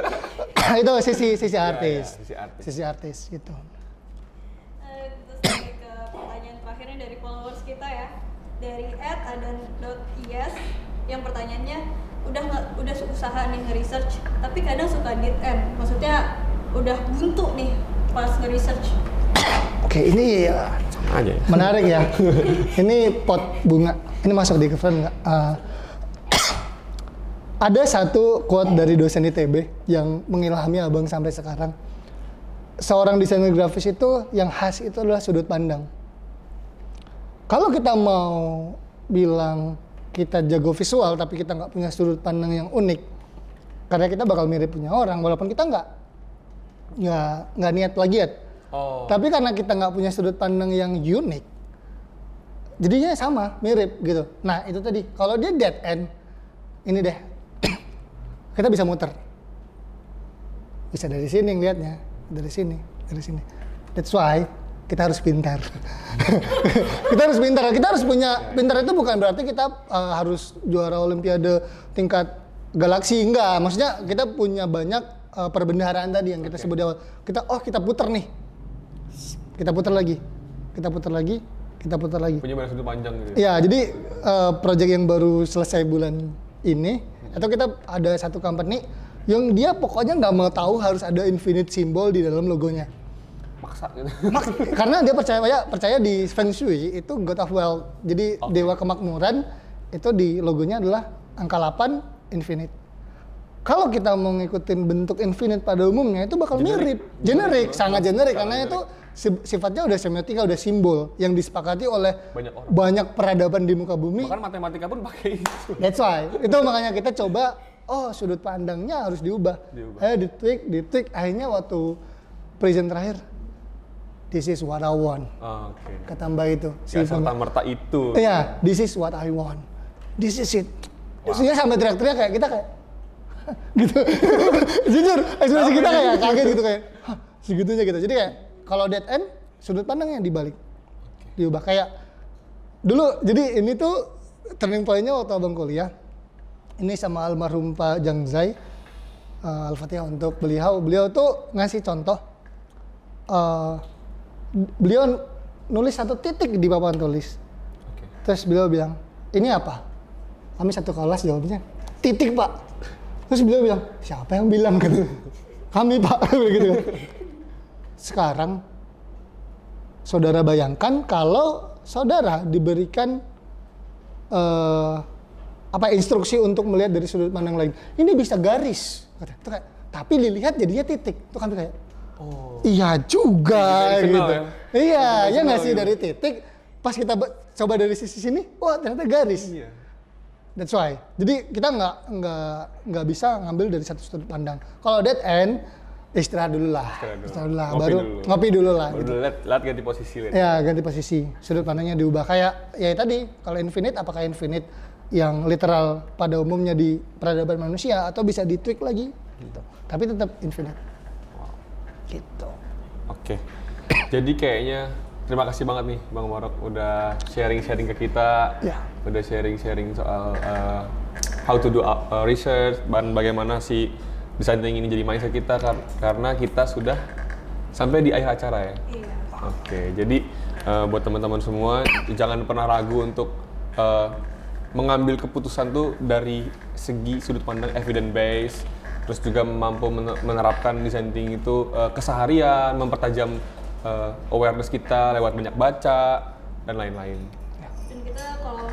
[SPEAKER 3] itu sisi sisi
[SPEAKER 1] Ya,
[SPEAKER 3] artis.
[SPEAKER 1] ya, sisi artis.
[SPEAKER 3] sisi artis gitu.
[SPEAKER 2] Eh, terus lagi ke pertanyaan terakhirnya dari followers kita ya. Dari @adan.is yang pertanyaannya udah udah usaha nih nge-research tapi kadang suka dead end maksudnya udah buntu nih pas nge-research.
[SPEAKER 3] Oke ini ya.
[SPEAKER 1] Aja
[SPEAKER 3] menarik ya. Ini pot bunga ini masuk di cover nggak? Eh, ada satu quote dari dosen ITB yang mengilhami abang sampai sekarang. Seorang desainer grafis itu yang khas itu adalah sudut pandang. Kalau kita mau bilang kita jago visual tapi kita nggak punya sudut pandang yang unik karena kita bakal mirip punya orang walaupun kita nggak nggak nggak niat plagiat
[SPEAKER 1] Oh.
[SPEAKER 3] tapi karena kita nggak punya sudut pandang yang unik, jadinya sama, mirip gitu. Nah itu tadi, kalau dia dead end, ini deh, kita bisa muter. Bisa dari sini ngeliatnya, dari sini, dari sini. That's why kita harus pintar. kita harus pintar. Kita harus punya pintar itu bukan berarti kita uh, harus juara olimpiade tingkat galaksi enggak. Maksudnya kita punya banyak uh, perbendaharaan tadi yang kita sebut di awal. Kita oh kita puter nih. Kita putar lagi. Kita putar lagi. Kita putar lagi.
[SPEAKER 1] Punya banyak sudut panjang gitu. ya?
[SPEAKER 3] Ya, jadi uh, project yang baru selesai bulan ini, atau kita ada satu company yang dia pokoknya nggak mau tahu harus ada infinite symbol di dalam logonya.
[SPEAKER 1] Maksa gitu.
[SPEAKER 3] Mak- karena dia percaya ya, percaya di Feng Shui itu God of Wealth. Jadi
[SPEAKER 1] Oke.
[SPEAKER 3] dewa kemakmuran itu di logonya adalah angka 8 infinite. Kalau kita mau ngikutin bentuk infinite pada umumnya itu bakal
[SPEAKER 1] Generik.
[SPEAKER 3] mirip, generik, sangat generik karena
[SPEAKER 1] generik.
[SPEAKER 3] itu si- sifatnya udah semiotika, udah simbol yang disepakati oleh
[SPEAKER 1] Banyak orang.
[SPEAKER 3] banyak peradaban di muka bumi.
[SPEAKER 1] Bahkan matematika pun pakai itu.
[SPEAKER 3] That's why. Itu makanya kita coba, oh sudut pandangnya harus diubah.
[SPEAKER 1] Diubah.
[SPEAKER 3] Eh di tweak, di tweak. Akhirnya waktu present terakhir, this is what I want.
[SPEAKER 1] Oke.
[SPEAKER 3] Kata mbak itu.
[SPEAKER 1] Gak serta merta itu.
[SPEAKER 3] Iya, this is what I want. This is it. Terus dia sampai teriak-teriak kayak kita kayak gitu. Jujur, ekspresi kita kayak kaget gitu kayak "Hah, segitunya gitu. Jadi kayak kalau dead end sudut pandangnya dibalik. Diubah kayak dulu jadi ini tuh turning point-nya waktu abang kuliah. Ini sama almarhum Pak Jang Zai uh, Al-Fatihah untuk beliau. Beliau tuh ngasih contoh eh, beliau nulis satu titik di papan tulis.
[SPEAKER 1] Oke.
[SPEAKER 3] Terus beliau bilang, ini apa? Kami satu kelas jawabnya, titik pak. Terus beliau bilang, siapa yang bilang gitu? Kami pak, begitu. Sekarang, saudara bayangkan kalau saudara diberikan eh, apa instruksi untuk melihat dari sudut pandang lain. Ini bisa garis. Itu kayak, tapi dilihat jadinya titik. Itu kan kayak,
[SPEAKER 1] Oh.
[SPEAKER 3] Iya juga
[SPEAKER 1] Conventional
[SPEAKER 3] gitu.
[SPEAKER 1] ya?
[SPEAKER 3] Iya, ya nggak sih
[SPEAKER 1] gitu.
[SPEAKER 3] dari titik pas kita coba dari sisi sini, wah ternyata garis.
[SPEAKER 1] Iya.
[SPEAKER 3] That's why. Jadi kita nggak nggak nggak bisa ngambil dari satu sudut pandang. Kalau dead end istirahat dulu lah.
[SPEAKER 1] Istirahat dulu.
[SPEAKER 3] Istirahat dulu lah.
[SPEAKER 1] Ngopi
[SPEAKER 3] Baru
[SPEAKER 1] dulu.
[SPEAKER 3] ngopi dulu lah.
[SPEAKER 1] Baru
[SPEAKER 3] gitu.
[SPEAKER 1] lihat, lihat ganti posisi lihat.
[SPEAKER 3] Ya ganti posisi. Sudut pandangnya diubah. Kayak ya tadi kalau infinite apakah infinite yang literal pada umumnya di peradaban manusia atau bisa ditweak lagi gitu. Tapi tetap infinite. Gitu.
[SPEAKER 1] Oke. Jadi kayaknya terima kasih banget nih Bang Morok udah sharing-sharing ke kita.
[SPEAKER 3] Ya.
[SPEAKER 1] Udah sharing-sharing soal uh, how to do uh, research dan bagaimana si design thinking ini jadi mindset kita kar- karena kita sudah sampai di akhir acara ya.
[SPEAKER 2] Iya.
[SPEAKER 1] Oke, jadi uh, buat teman-teman semua jangan pernah ragu untuk uh, mengambil keputusan tuh dari segi sudut pandang evidence based, terus juga mampu men- menerapkan design thinking itu uh, keseharian, mempertajam uh, awareness kita lewat banyak baca dan lain-lain.
[SPEAKER 2] Dan kita kalau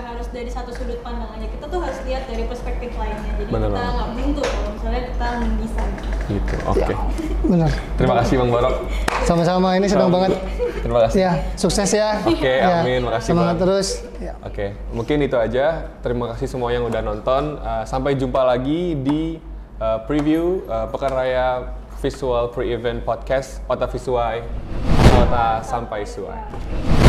[SPEAKER 2] nggak harus dari satu sudut pandang aja. Kita tuh harus lihat dari perspektif lainnya. Jadi
[SPEAKER 1] Bener
[SPEAKER 2] kita
[SPEAKER 1] banget.
[SPEAKER 2] nggak buntu kalau misalnya kita mendesain.
[SPEAKER 1] Gitu. Oke.
[SPEAKER 3] Benar.
[SPEAKER 1] Terima kasih Bang Borok.
[SPEAKER 3] Sama-sama ini senang banget.
[SPEAKER 1] Terima kasih.
[SPEAKER 3] Ya, sukses ya.
[SPEAKER 1] Oke,
[SPEAKER 3] Ya,
[SPEAKER 1] amin. Makasih,
[SPEAKER 3] Semangat
[SPEAKER 1] Bang.
[SPEAKER 3] terus. Ya.
[SPEAKER 1] Oke, mungkin itu aja. Terima kasih semua yang udah nonton. Uh, sampai jumpa lagi di uh, preview uh, Pekan Raya Visual Pre-Event Podcast Ota Visuai Ota Sampai Suai.